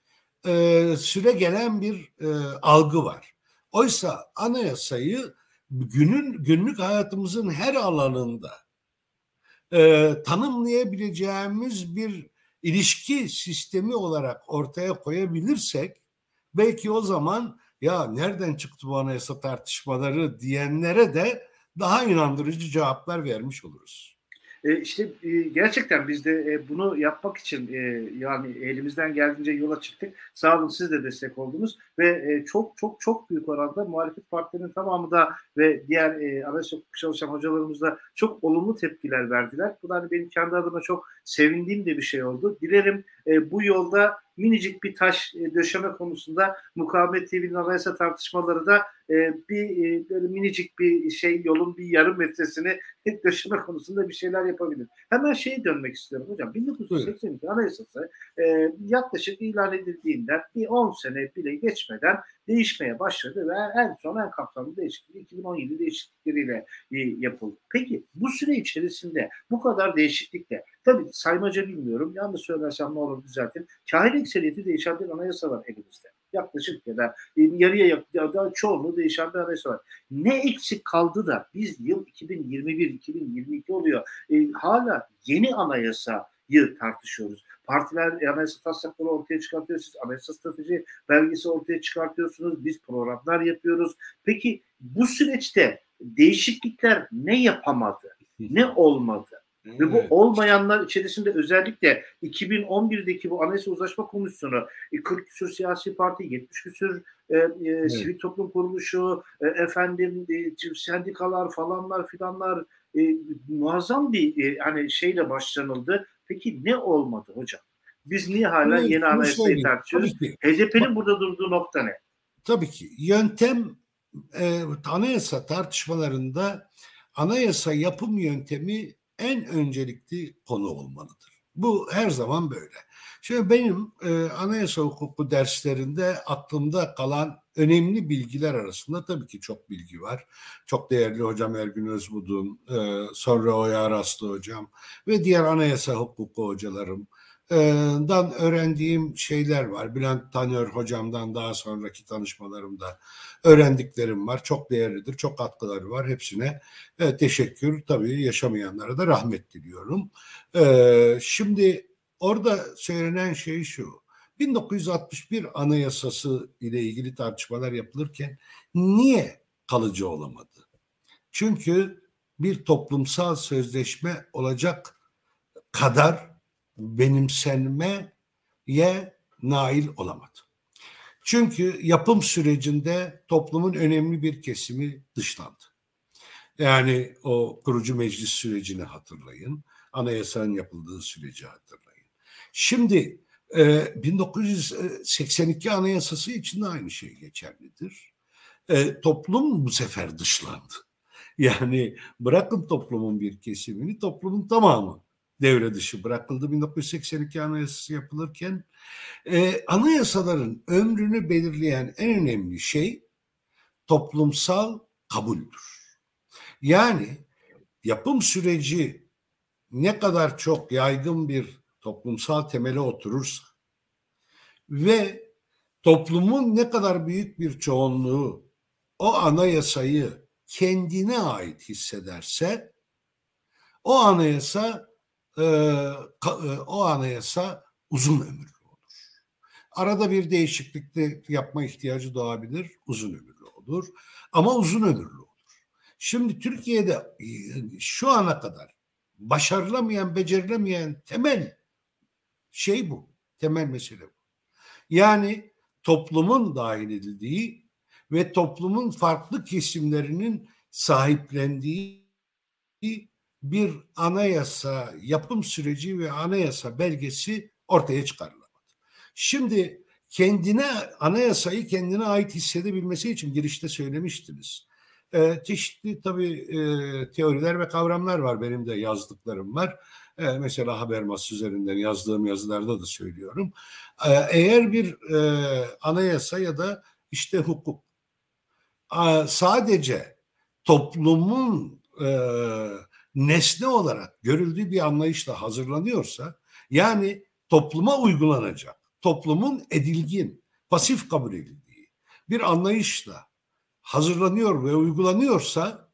[SPEAKER 2] e, süre gelen bir e, algı var. Oysa anayasayı günün günlük hayatımızın her alanında e, tanımlayabileceğimiz bir ilişki sistemi olarak ortaya koyabilirsek belki o zaman ya nereden çıktı bu anayasa tartışmaları diyenlere de daha inandırıcı cevaplar vermiş oluruz.
[SPEAKER 1] E, işte e, gerçekten biz de e, bunu yapmak için e, yani elimizden geldiğince yola çıktık. Sağ olun siz de destek oldunuz ve e, çok çok çok büyük oranda muhalefet partilerinin tamamı da ve diğer e, anayasa çalışan hocalarımız da çok olumlu tepkiler verdiler. Bu da hani benim kendi adıma çok sevindiğim de bir şey oldu. Dilerim e, bu yolda minicik bir taş e, döşeme konusunda mukavemet TV'nin anayasa tartışmaları da e, bir e, böyle minicik bir şey yolun bir yarım metresini döşeme konusunda bir şeyler yapabilir. Hemen şeye dönmek istiyorum hocam. 1982 anayasası e, yaklaşık ilan edildiğinden bir 10 sene bile geçmeden değişmeye başladı ve en son en kapsamlı değişiklik 2017 değişiklikleriyle e, yapıldı. Peki bu süre içerisinde bu kadar değişiklikle tabii saymaca bilmiyorum yanlış söylersem ne olur düzeltin. Kahir ekseriyeti değişen bir anayasa var elimizde. Yaklaşık ya da e, yarıya ya da çoğunluğu değişen bir anayasa var. Ne eksik kaldı da biz yıl 2021-2022 oluyor. E, hala yeni anayasayı tartışıyoruz. Partiler anayasa taslakları ortaya çıkartıyor. Siz anayasa strateji belgesi ortaya çıkartıyorsunuz. Biz programlar yapıyoruz. Peki bu süreçte değişiklikler ne yapamadı? Ne olmadı? Evet. Ve bu olmayanlar içerisinde özellikle 2011'deki bu Anayasa Uzlaşma Komisyonu 40 e, küsur siyasi parti, 70 küsur e, e, evet. sivil toplum kuruluşu, e, efendim e, sendikalar falanlar filanlar e, muazzam bir e, hani şeyle başlanıldı. Peki ne olmadı hocam? Biz niye hala evet, yeni anayasayı tartışıyoruz? HDP'nin burada durduğu nokta ne?
[SPEAKER 2] Tabii ki. Yöntem e, anayasa tartışmalarında anayasa yapım yöntemi en öncelikli konu olmalıdır. Bu her zaman böyle. Şimdi benim e, anayasa hukuku derslerinde aklımda kalan önemli bilgiler arasında tabii ki çok bilgi var. Çok değerli hocam Ergün Özbudun, e, sonra Oya Araslı hocam ve diğer anayasa hukuku hocalarım, dan öğrendiğim şeyler var. Bülent Tanör hocamdan daha sonraki tanışmalarımda öğrendiklerim var. Çok değerlidir, çok katkıları var. Hepsine e, teşekkür. Tabii yaşamayanlara da rahmet diliyorum. Şimdi orada söylenen şey şu. 1961 Anayasası ile ilgili tartışmalar yapılırken niye kalıcı olamadı? Çünkü bir toplumsal sözleşme olacak kadar benimsenmeye nail olamadı. Çünkü yapım sürecinde toplumun önemli bir kesimi dışlandı. Yani o kurucu meclis sürecini hatırlayın. Anayasanın yapıldığı süreci hatırlayın. Şimdi 1982 e, Anayasası için de aynı şey geçerlidir. E, toplum bu sefer dışlandı. Yani bırakın toplumun bir kesimini, toplumun tamamı devre dışı bırakıldı 1982 Anayasası yapılırken. E, anayasaların ömrünü belirleyen en önemli şey toplumsal kabuldür. Yani yapım süreci ne kadar çok yaygın bir toplumsal temele oturursa ve toplumun ne kadar büyük bir çoğunluğu o anayasayı kendine ait hissederse o anayasa o anayasa uzun ömürlü olur. Arada bir değişiklik de yapma ihtiyacı doğabilir, uzun ömürlü olur. Ama uzun ömürlü olur. Şimdi Türkiye'de şu ana kadar başarılamayan, becerilemeyen temel şey bu. Temel mesele bu. Yani toplumun dahil edildiği ve toplumun farklı kesimlerinin sahiplendiği bir anayasa yapım süreci ve anayasa belgesi ortaya çıkarılamadı. Şimdi kendine anayasayı kendine ait hissedebilmesi için girişte söylemiştiniz. Ee, çeşitli tabii e, teoriler ve kavramlar var benim de yazdıklarım var. Ee, mesela Habermas üzerinden yazdığım yazılarda da söylüyorum. Ee, eğer bir e, anayasa ya da işte hukuk sadece toplumun e, nesne olarak görüldüğü bir anlayışla hazırlanıyorsa yani topluma uygulanacak, toplumun edilgin, pasif kabul edildiği bir anlayışla hazırlanıyor ve uygulanıyorsa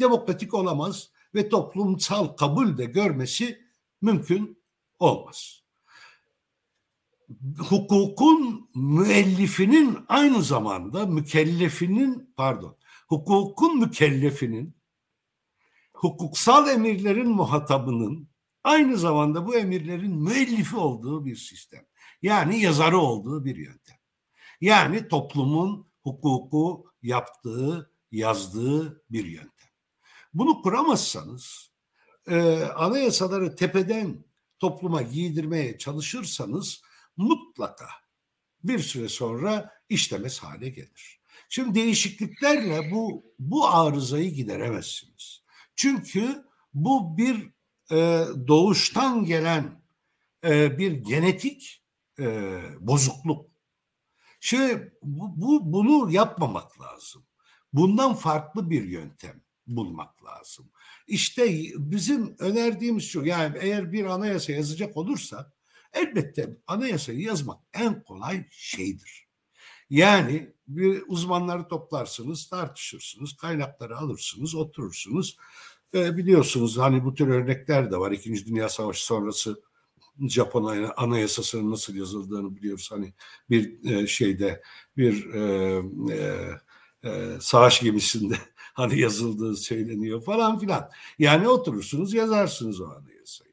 [SPEAKER 2] demokratik olamaz ve toplumsal kabul de görmesi mümkün olmaz. Hukukun müellifinin aynı zamanda mükellefinin pardon hukukun mükellefinin hukuksal emirlerin muhatabının aynı zamanda bu emirlerin müellifi olduğu bir sistem. Yani yazarı olduğu bir yöntem. Yani toplumun hukuku yaptığı, yazdığı bir yöntem. Bunu kuramazsanız, e, anayasaları tepeden topluma giydirmeye çalışırsanız mutlaka bir süre sonra işlemez hale gelir. Şimdi değişikliklerle bu bu arızayı gideremezsiniz. Çünkü bu bir e, doğuştan gelen e, bir genetik e, bozukluk. Şimdi bu, bu bunu yapmamak lazım. Bundan farklı bir yöntem bulmak lazım. İşte bizim önerdiğimiz şu yani eğer bir anayasa yazacak olursa elbette anayasayı yazmak en kolay şeydir. Yani bir uzmanları toplarsınız, tartışırsınız, kaynakları alırsınız, oturursunuz. E, biliyorsunuz hani bu tür örnekler de var. İkinci Dünya Savaşı sonrası Japon anayasasının nasıl yazıldığını biliyoruz. Hani bir e, şeyde bir e, e, e, savaş gemisinde hani yazıldığı söyleniyor falan filan. Yani oturursunuz yazarsınız o anayasayı.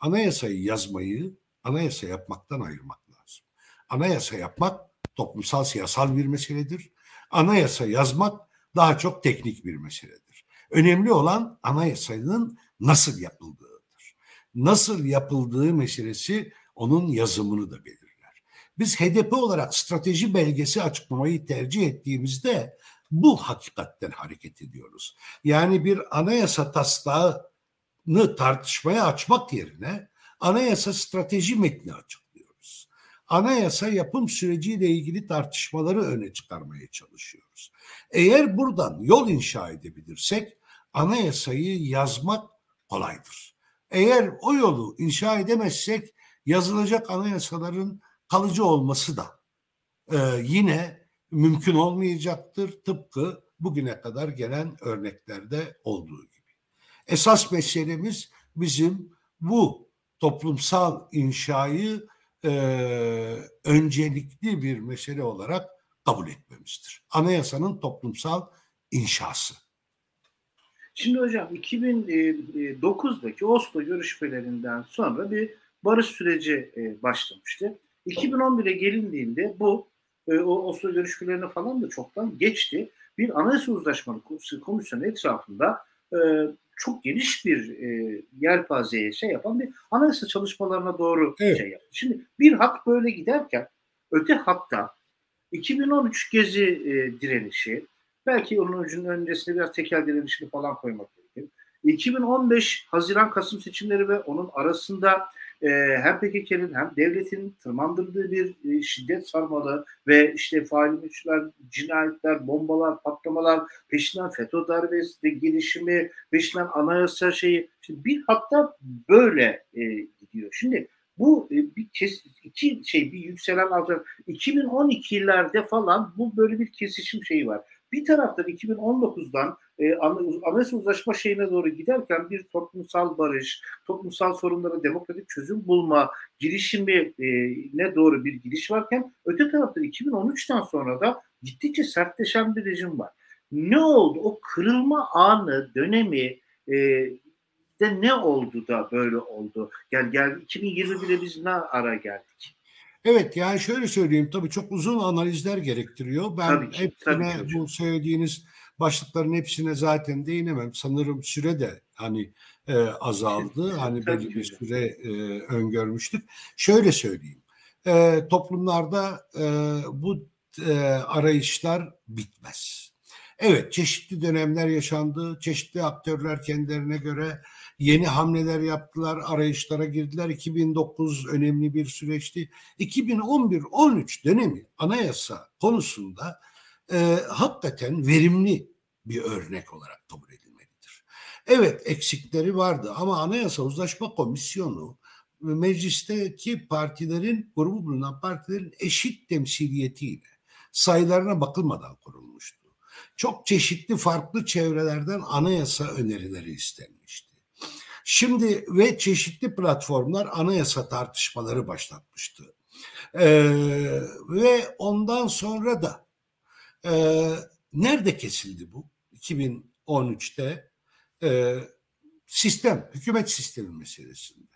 [SPEAKER 2] Anayasayı yazmayı anayasa yapmaktan ayırmak lazım. Anayasa yapmak toplumsal siyasal bir meseledir. Anayasa yazmak daha çok teknik bir meseledir. Önemli olan anayasanın nasıl yapıldığıdır. Nasıl yapıldığı meselesi onun yazımını da belirler. Biz HDP olarak strateji belgesi açıklamayı tercih ettiğimizde bu hakikatten hareket ediyoruz. Yani bir anayasa taslağını tartışmaya açmak yerine anayasa strateji metni açıklıyoruz. Anayasa yapım süreciyle ilgili tartışmaları öne çıkarmaya çalışıyoruz. Eğer buradan yol inşa edebilirsek anayasayı yazmak kolaydır. Eğer o yolu inşa edemezsek yazılacak anayasaların kalıcı olması da e, yine mümkün olmayacaktır. Tıpkı bugüne kadar gelen örneklerde olduğu gibi. Esas meselemiz bizim bu toplumsal inşayı e, öncelikli bir mesele olarak kabul etmemizdir. Anayasanın toplumsal inşası.
[SPEAKER 1] Şimdi hocam 2009'daki Oslo görüşmelerinden sonra bir barış süreci başlamıştı. 2011'e gelindiğinde bu o Oslo görüşmelerine falan da çoktan geçti. Bir anayasa uzlaşmalı komisyonu etrafında çok geniş bir e, yelpazeye şey yapan bir anayasa çalışmalarına doğru evet. şey yaptı. Şimdi bir hat böyle giderken öte hatta 2013 gezi e, direnişi, belki onun ucunun öncesinde biraz tekel direnişini falan koymak gerekir. 2015 Haziran-Kasım seçimleri ve onun arasında e, hem PKK'nin hem devletin tırmandırdığı bir e, şiddet sarmalı ve işte faili meçhuller, cinayetler, bombalar, patlamalar, peşinden FETÖ darbesi girişimi, peşinden anayasa şeyi. Şimdi bir hatta böyle e, gidiyor. Şimdi bu e, bir kes, iki şey bir yükselen alternatif. 2012'lerde falan bu böyle bir kesişim şeyi var. Bir taraftan 2019'dan e, anayasa uzlaşma şeyine doğru giderken bir toplumsal barış, toplumsal sorunlara demokratik çözüm bulma girişimi e, ne doğru bir giriş varken öte taraftan 2013'ten sonra da gittikçe sertleşen bir rejim var. Ne oldu? O kırılma anı, dönemi e, de ne oldu da böyle oldu? Yani gel 2021'e biz ne ara geldik?
[SPEAKER 2] Evet yani şöyle söyleyeyim tabii çok uzun analizler gerektiriyor. Ben tabii ki, hepsine tabii ki bu söylediğiniz başlıkların hepsine zaten değinemem. Sanırım süre de hani e, azaldı. hani belli bir süre e, öngörmüştük. Şöyle söyleyeyim. E, toplumlarda e, bu e, arayışlar bitmez. Evet çeşitli dönemler yaşandı. Çeşitli aktörler kendilerine göre yeni hamleler yaptılar, arayışlara girdiler. 2009 önemli bir süreçti. 2011-13 dönemi anayasa konusunda e, hakikaten verimli bir örnek olarak kabul edilmelidir. Evet eksikleri vardı ama Anayasa Uzlaşma Komisyonu meclisteki partilerin, grubu bulunan partilerin eşit temsiliyetiyle sayılarına bakılmadan kurulmuştu. Çok çeşitli farklı çevrelerden anayasa önerileri istenmişti. Şimdi ve çeşitli platformlar anayasa tartışmaları başlatmıştı. Ee, ve ondan sonra da e, nerede kesildi bu? 2013'te e, sistem, hükümet sistemi meselesinde.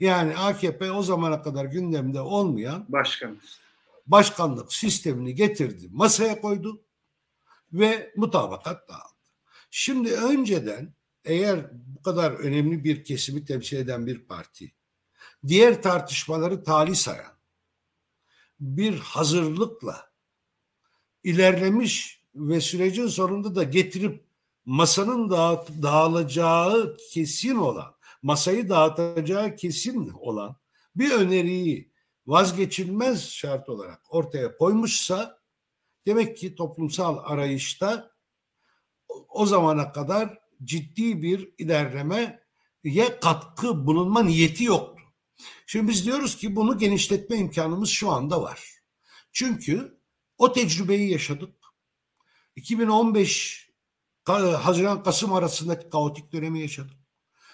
[SPEAKER 2] Yani AKP o zamana kadar gündemde olmayan
[SPEAKER 1] başkanlık,
[SPEAKER 2] başkanlık sistemini getirdi, masaya koydu ve mutabakat dağıldı. Şimdi önceden eğer bu kadar önemli bir kesimi temsil eden bir parti diğer tartışmaları tali sayan bir hazırlıkla ilerlemiş ve sürecin sonunda da getirip masanın dağıt, dağılacağı kesin olan, masayı dağıtacağı kesin olan bir öneriyi vazgeçilmez şart olarak ortaya koymuşsa demek ki toplumsal arayışta o zamana kadar ciddi bir ilerlemeye katkı bulunma niyeti yoktu. Şimdi biz diyoruz ki bunu genişletme imkanımız şu anda var. Çünkü o tecrübeyi yaşadık. 2015 Haziran-Kasım arasındaki kaotik dönemi yaşadık.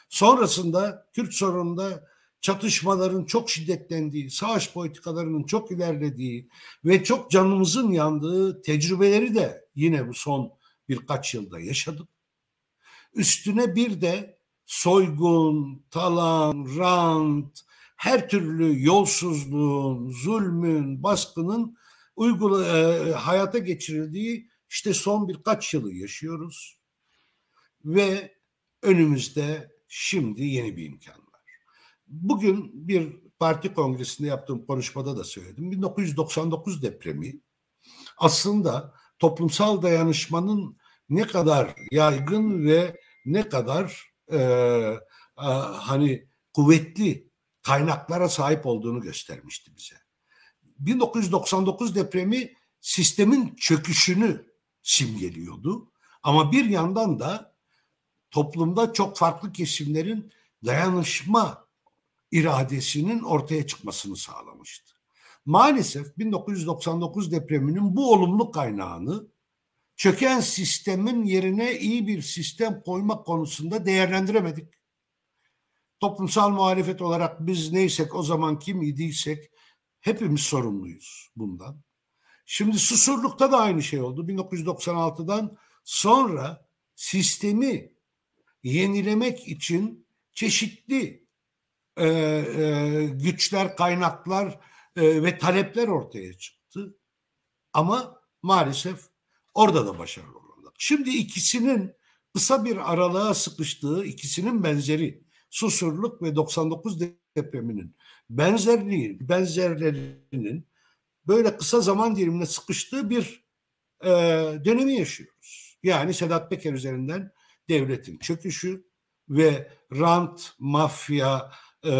[SPEAKER 2] Sonrasında Kürt sorununda çatışmaların çok şiddetlendiği, savaş politikalarının çok ilerlediği ve çok canımızın yandığı tecrübeleri de yine bu son birkaç yılda yaşadık. Üstüne bir de soygun, talan, rant, her türlü yolsuzluğun, zulmün, baskının uygula, e, hayata geçirildiği işte son birkaç yılı yaşıyoruz. Ve önümüzde şimdi yeni bir imkan var. Bugün bir parti kongresinde yaptığım konuşmada da söyledim. 1999 depremi aslında toplumsal dayanışmanın ne kadar yaygın ve ne kadar e, e, hani kuvvetli kaynaklara sahip olduğunu göstermişti bize. 1999 depremi sistemin çöküşünü simgeliyordu. Ama bir yandan da toplumda çok farklı kesimlerin dayanışma iradesinin ortaya çıkmasını sağlamıştı. Maalesef 1999 depreminin bu olumlu kaynağını çöken sistemin yerine iyi bir sistem koymak konusunda değerlendiremedik. Toplumsal muhalefet olarak biz neysek o zaman kim idiysek hepimiz sorumluyuz bundan. Şimdi Susurluk'ta da aynı şey oldu. 1996'dan sonra sistemi yenilemek için çeşitli e, e, güçler, kaynaklar e, ve talepler ortaya çıktı. Ama maalesef orada da başarılı olamadık. Şimdi ikisinin kısa bir aralığa sıkıştığı, ikisinin benzeri Susurluk ve 99 depreminin benzerliği, benzerlerinin böyle kısa zaman dilimine sıkıştığı bir e, dönemi yaşıyoruz. Yani Sedat Peker üzerinden devletin çöküşü ve rant, mafya e,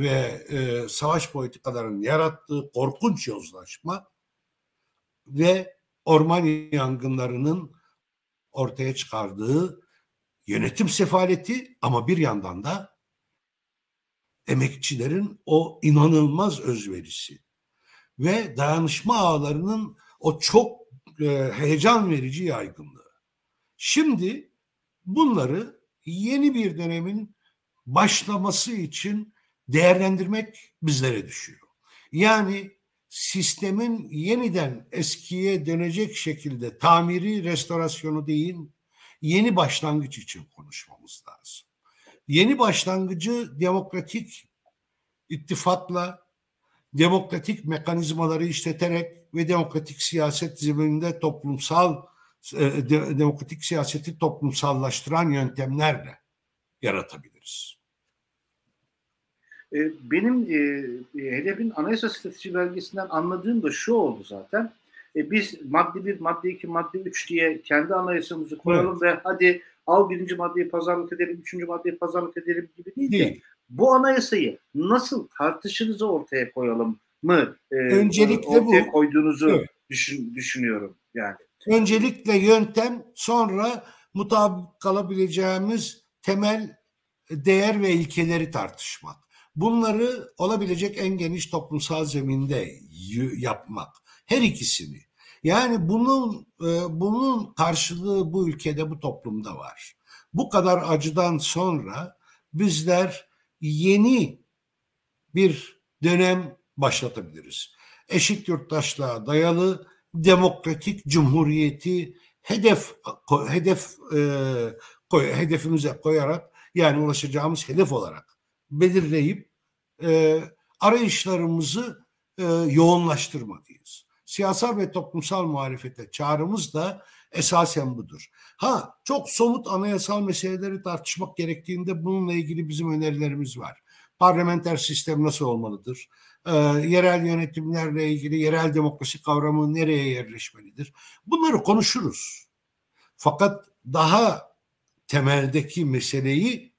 [SPEAKER 2] ve e, savaş politikalarının yarattığı korkunç yozlaşma ve orman yangınlarının ortaya çıkardığı yönetim sefaleti ama bir yandan da emekçilerin o inanılmaz özverisi ve dayanışma ağlarının o çok e, heyecan verici yaygınlığı. Şimdi bunları yeni bir dönemin başlaması için değerlendirmek bizlere düşüyor. Yani sistemin yeniden eskiye dönecek şekilde tamiri, restorasyonu değil, yeni başlangıç için konuşmamız lazım. Yeni başlangıcı demokratik ittifakla, demokratik mekanizmaları işleterek ve demokratik siyaset zemininde toplumsal e, de, demokratik siyaseti toplumsallaştıran yöntemlerle yaratabiliriz.
[SPEAKER 1] E, benim e, e, hedefin anayasa strateji belgesinden anladığım da şu oldu zaten. E, biz madde 1, madde 2, madde 3 diye kendi anayasamızı koyalım evet. ve hadi al birinci maddeyi pazarlık edelim, üçüncü maddeyi pazarlık edelim gibi değil, değil. de bu anayasayı nasıl tartışırızı ortaya koyalım mı e, Öncelikle ortaya bu, koyduğunuzu evet. düşün, düşünüyorum yani.
[SPEAKER 2] Öncelikle yöntem sonra mutabık kalabileceğimiz temel değer ve ilkeleri tartışmak. Bunları olabilecek en geniş toplumsal zeminde yapmak. Her ikisini. Yani bunun e, bunun karşılığı bu ülkede bu toplumda var. Bu kadar acıdan sonra bizler yeni bir dönem başlatabiliriz. Eşit yurttaşlığa dayalı demokratik cumhuriyeti hedef hedef e, hedefimize koyarak yani ulaşacağımız hedef olarak belirleyip e, arayışlarımızı e, yoğunlaştırmalıyız. Siyasal ve toplumsal muhalefete çağrımız da esasen budur. Ha çok somut anayasal meseleleri tartışmak gerektiğinde bununla ilgili bizim önerilerimiz var. Parlamenter sistem nasıl olmalıdır? Ee, yerel yönetimlerle ilgili yerel demokrasi kavramı nereye yerleşmelidir? Bunları konuşuruz. Fakat daha temeldeki meseleyi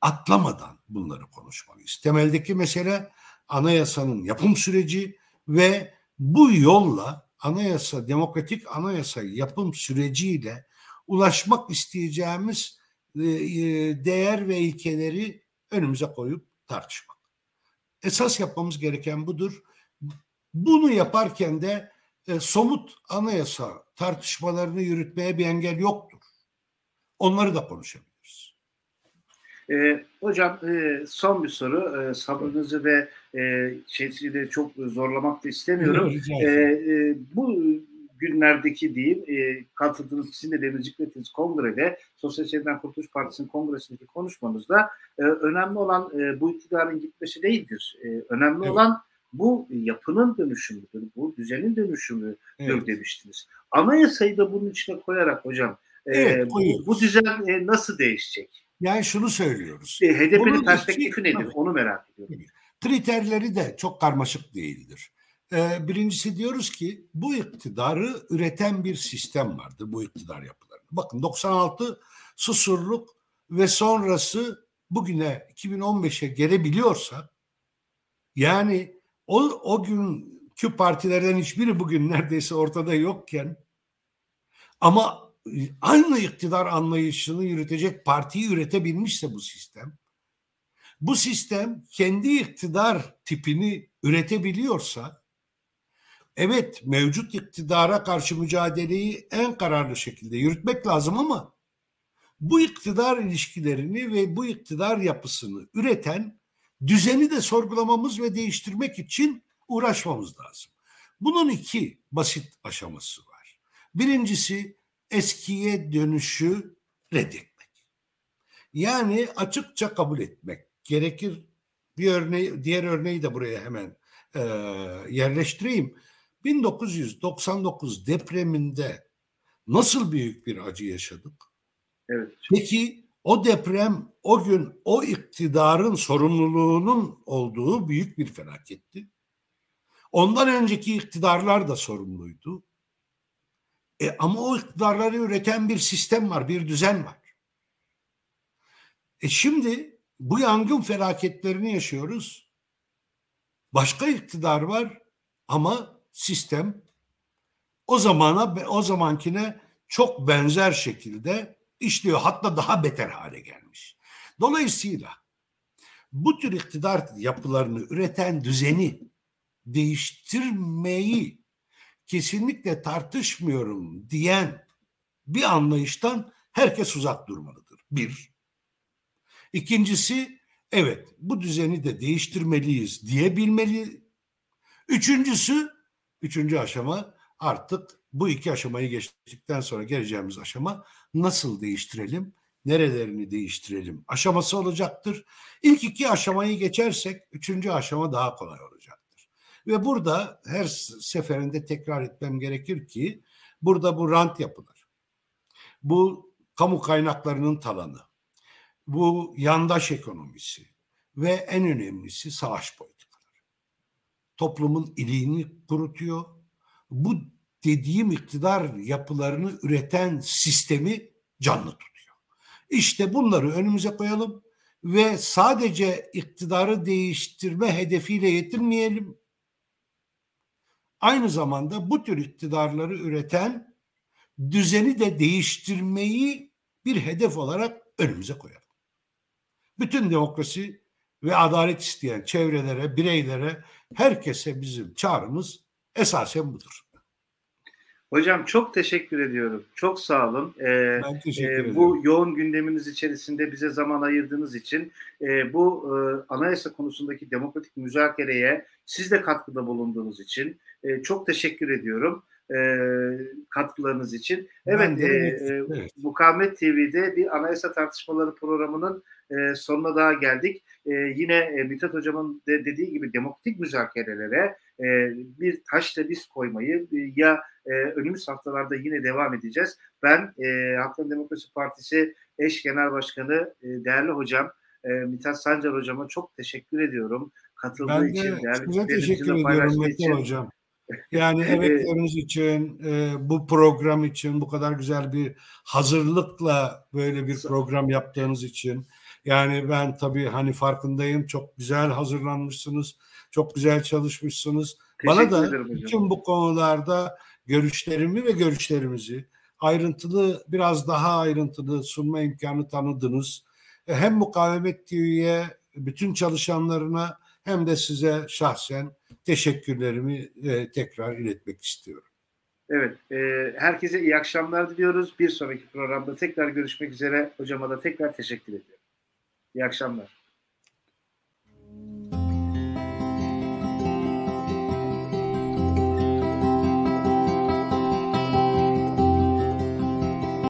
[SPEAKER 2] atlamadan bunları konuşmalıyız. Temeldeki mesele anayasanın yapım süreci ve bu yolla anayasa, demokratik anayasa yapım süreciyle ulaşmak isteyeceğimiz e, e, değer ve ilkeleri önümüze koyup tartışmak. Esas yapmamız gereken budur. Bunu yaparken de e, somut anayasa tartışmalarını yürütmeye bir engel yoktur. Onları da konuşabiliriz.
[SPEAKER 1] E, hocam e, son bir soru. E, sabrınızı ve e, şeysi de çok zorlamak da istemiyorum. E, e, bu günlerdeki diyeyim e, katıldığınız sizin de demin zikrettiğiniz kongrede Sosyal Çevreden Kurtuluş Partisi'nin kongresindeki konuşmanızda e, önemli olan e, bu iktidarın gitmesi değildir. E, önemli evet. olan bu yapının dönüşümüdür, bu düzenin dönüşümüdür evet. demiştiniz. Anayasayı da bunun içine koyarak hocam evet, bu, bu düzen e, nasıl değişecek?
[SPEAKER 2] Yani şunu söylüyoruz.
[SPEAKER 1] E, HDP'nin perspektifi nedir? Tabii. Onu merak ediyorum.
[SPEAKER 2] Kriterleri de çok karmaşık değildir. Ee, birincisi diyoruz ki bu iktidarı üreten bir sistem vardı bu iktidar yapılarında. Bakın 96 susurluk ve sonrası bugüne 2015'e gelebiliyorsa yani o, o günkü partilerden hiçbiri bugün neredeyse ortada yokken ama aynı iktidar anlayışını yürütecek partiyi üretebilmişse bu sistem bu sistem kendi iktidar tipini üretebiliyorsa evet mevcut iktidara karşı mücadeleyi en kararlı şekilde yürütmek lazım ama bu iktidar ilişkilerini ve bu iktidar yapısını üreten düzeni de sorgulamamız ve değiştirmek için uğraşmamız lazım. Bunun iki basit aşaması var. Birincisi eskiye dönüşü reddetmek. Yani açıkça kabul etmek gerekir. Bir örneği, diğer örneği de buraya hemen e, yerleştireyim. 1999 depreminde nasıl büyük bir acı yaşadık?
[SPEAKER 1] Evet.
[SPEAKER 2] Peki o deprem o gün o iktidarın sorumluluğunun olduğu büyük bir felaketti. Ondan önceki iktidarlar da sorumluydu. E, ama o iktidarları üreten bir sistem var, bir düzen var. E şimdi bu yangın felaketlerini yaşıyoruz. Başka iktidar var ama sistem o zamana o zamankine çok benzer şekilde işliyor. Hatta daha beter hale gelmiş. Dolayısıyla bu tür iktidar yapılarını üreten düzeni değiştirmeyi kesinlikle tartışmıyorum diyen bir anlayıştan herkes uzak durmalıdır. Bir. İkincisi evet bu düzeni de değiştirmeliyiz diyebilmeli. Üçüncüsü, üçüncü aşama artık bu iki aşamayı geçtikten sonra geleceğimiz aşama nasıl değiştirelim, nerelerini değiştirelim aşaması olacaktır. İlk iki aşamayı geçersek üçüncü aşama daha kolay olacaktır. Ve burada her seferinde tekrar etmem gerekir ki burada bu rant yapılar, bu kamu kaynaklarının talanı, bu yandaş ekonomisi ve en önemlisi savaş politikaları. Toplumun iliğini kurutuyor. Bu dediğim iktidar yapılarını üreten sistemi canlı tutuyor. İşte bunları önümüze koyalım ve sadece iktidarı değiştirme hedefiyle yetinmeyelim. Aynı zamanda bu tür iktidarları üreten düzeni de değiştirmeyi bir hedef olarak önümüze koyalım. Bütün demokrasi ve adalet isteyen çevrelere, bireylere, herkese bizim çağrımız esasen budur.
[SPEAKER 1] Hocam çok teşekkür ediyorum. Çok sağ olun.
[SPEAKER 2] Ee, ben teşekkür e, ederim.
[SPEAKER 1] Bu yoğun gündeminiz içerisinde bize zaman ayırdığınız için e, bu e, anayasa konusundaki demokratik müzakereye siz de katkıda bulunduğunuz için e, çok teşekkür ediyorum e, katkılarınız için. Evet, e, evet. Mukavemet TV'de bir anayasa tartışmaları programının e, sonuna daha geldik. E, yine e, Mithat Hocam'ın de dediği gibi demokratik müzakerelere e, bir taşla biz koymayı e, ya e, önümüz haftalarda yine devam edeceğiz. Ben e, Halkların Demokrasi Partisi eş genel başkanı e, değerli hocam e, Mithat Sancar hocama çok teşekkür ediyorum. Katıldığı
[SPEAKER 2] ben de
[SPEAKER 1] için,
[SPEAKER 2] değerli teşekkür ediyorum Metin hocam. Yani emekleriniz için, e, bu program için, bu kadar güzel bir hazırlıkla böyle bir program yaptığınız için. Yani ben tabii hani farkındayım. Çok güzel hazırlanmışsınız. Çok güzel çalışmışsınız. Bana da bütün bu konularda görüşlerimi ve görüşlerimizi ayrıntılı, biraz daha ayrıntılı sunma imkanı tanıdınız. E, hem Mukavemet TV'ye, bütün çalışanlarına hem de size şahsen teşekkürlerimi e, tekrar iletmek istiyorum.
[SPEAKER 1] Evet, e, herkese iyi akşamlar diliyoruz. Bir sonraki programda tekrar görüşmek üzere. Hocama da tekrar teşekkür ediyorum. İyi akşamlar.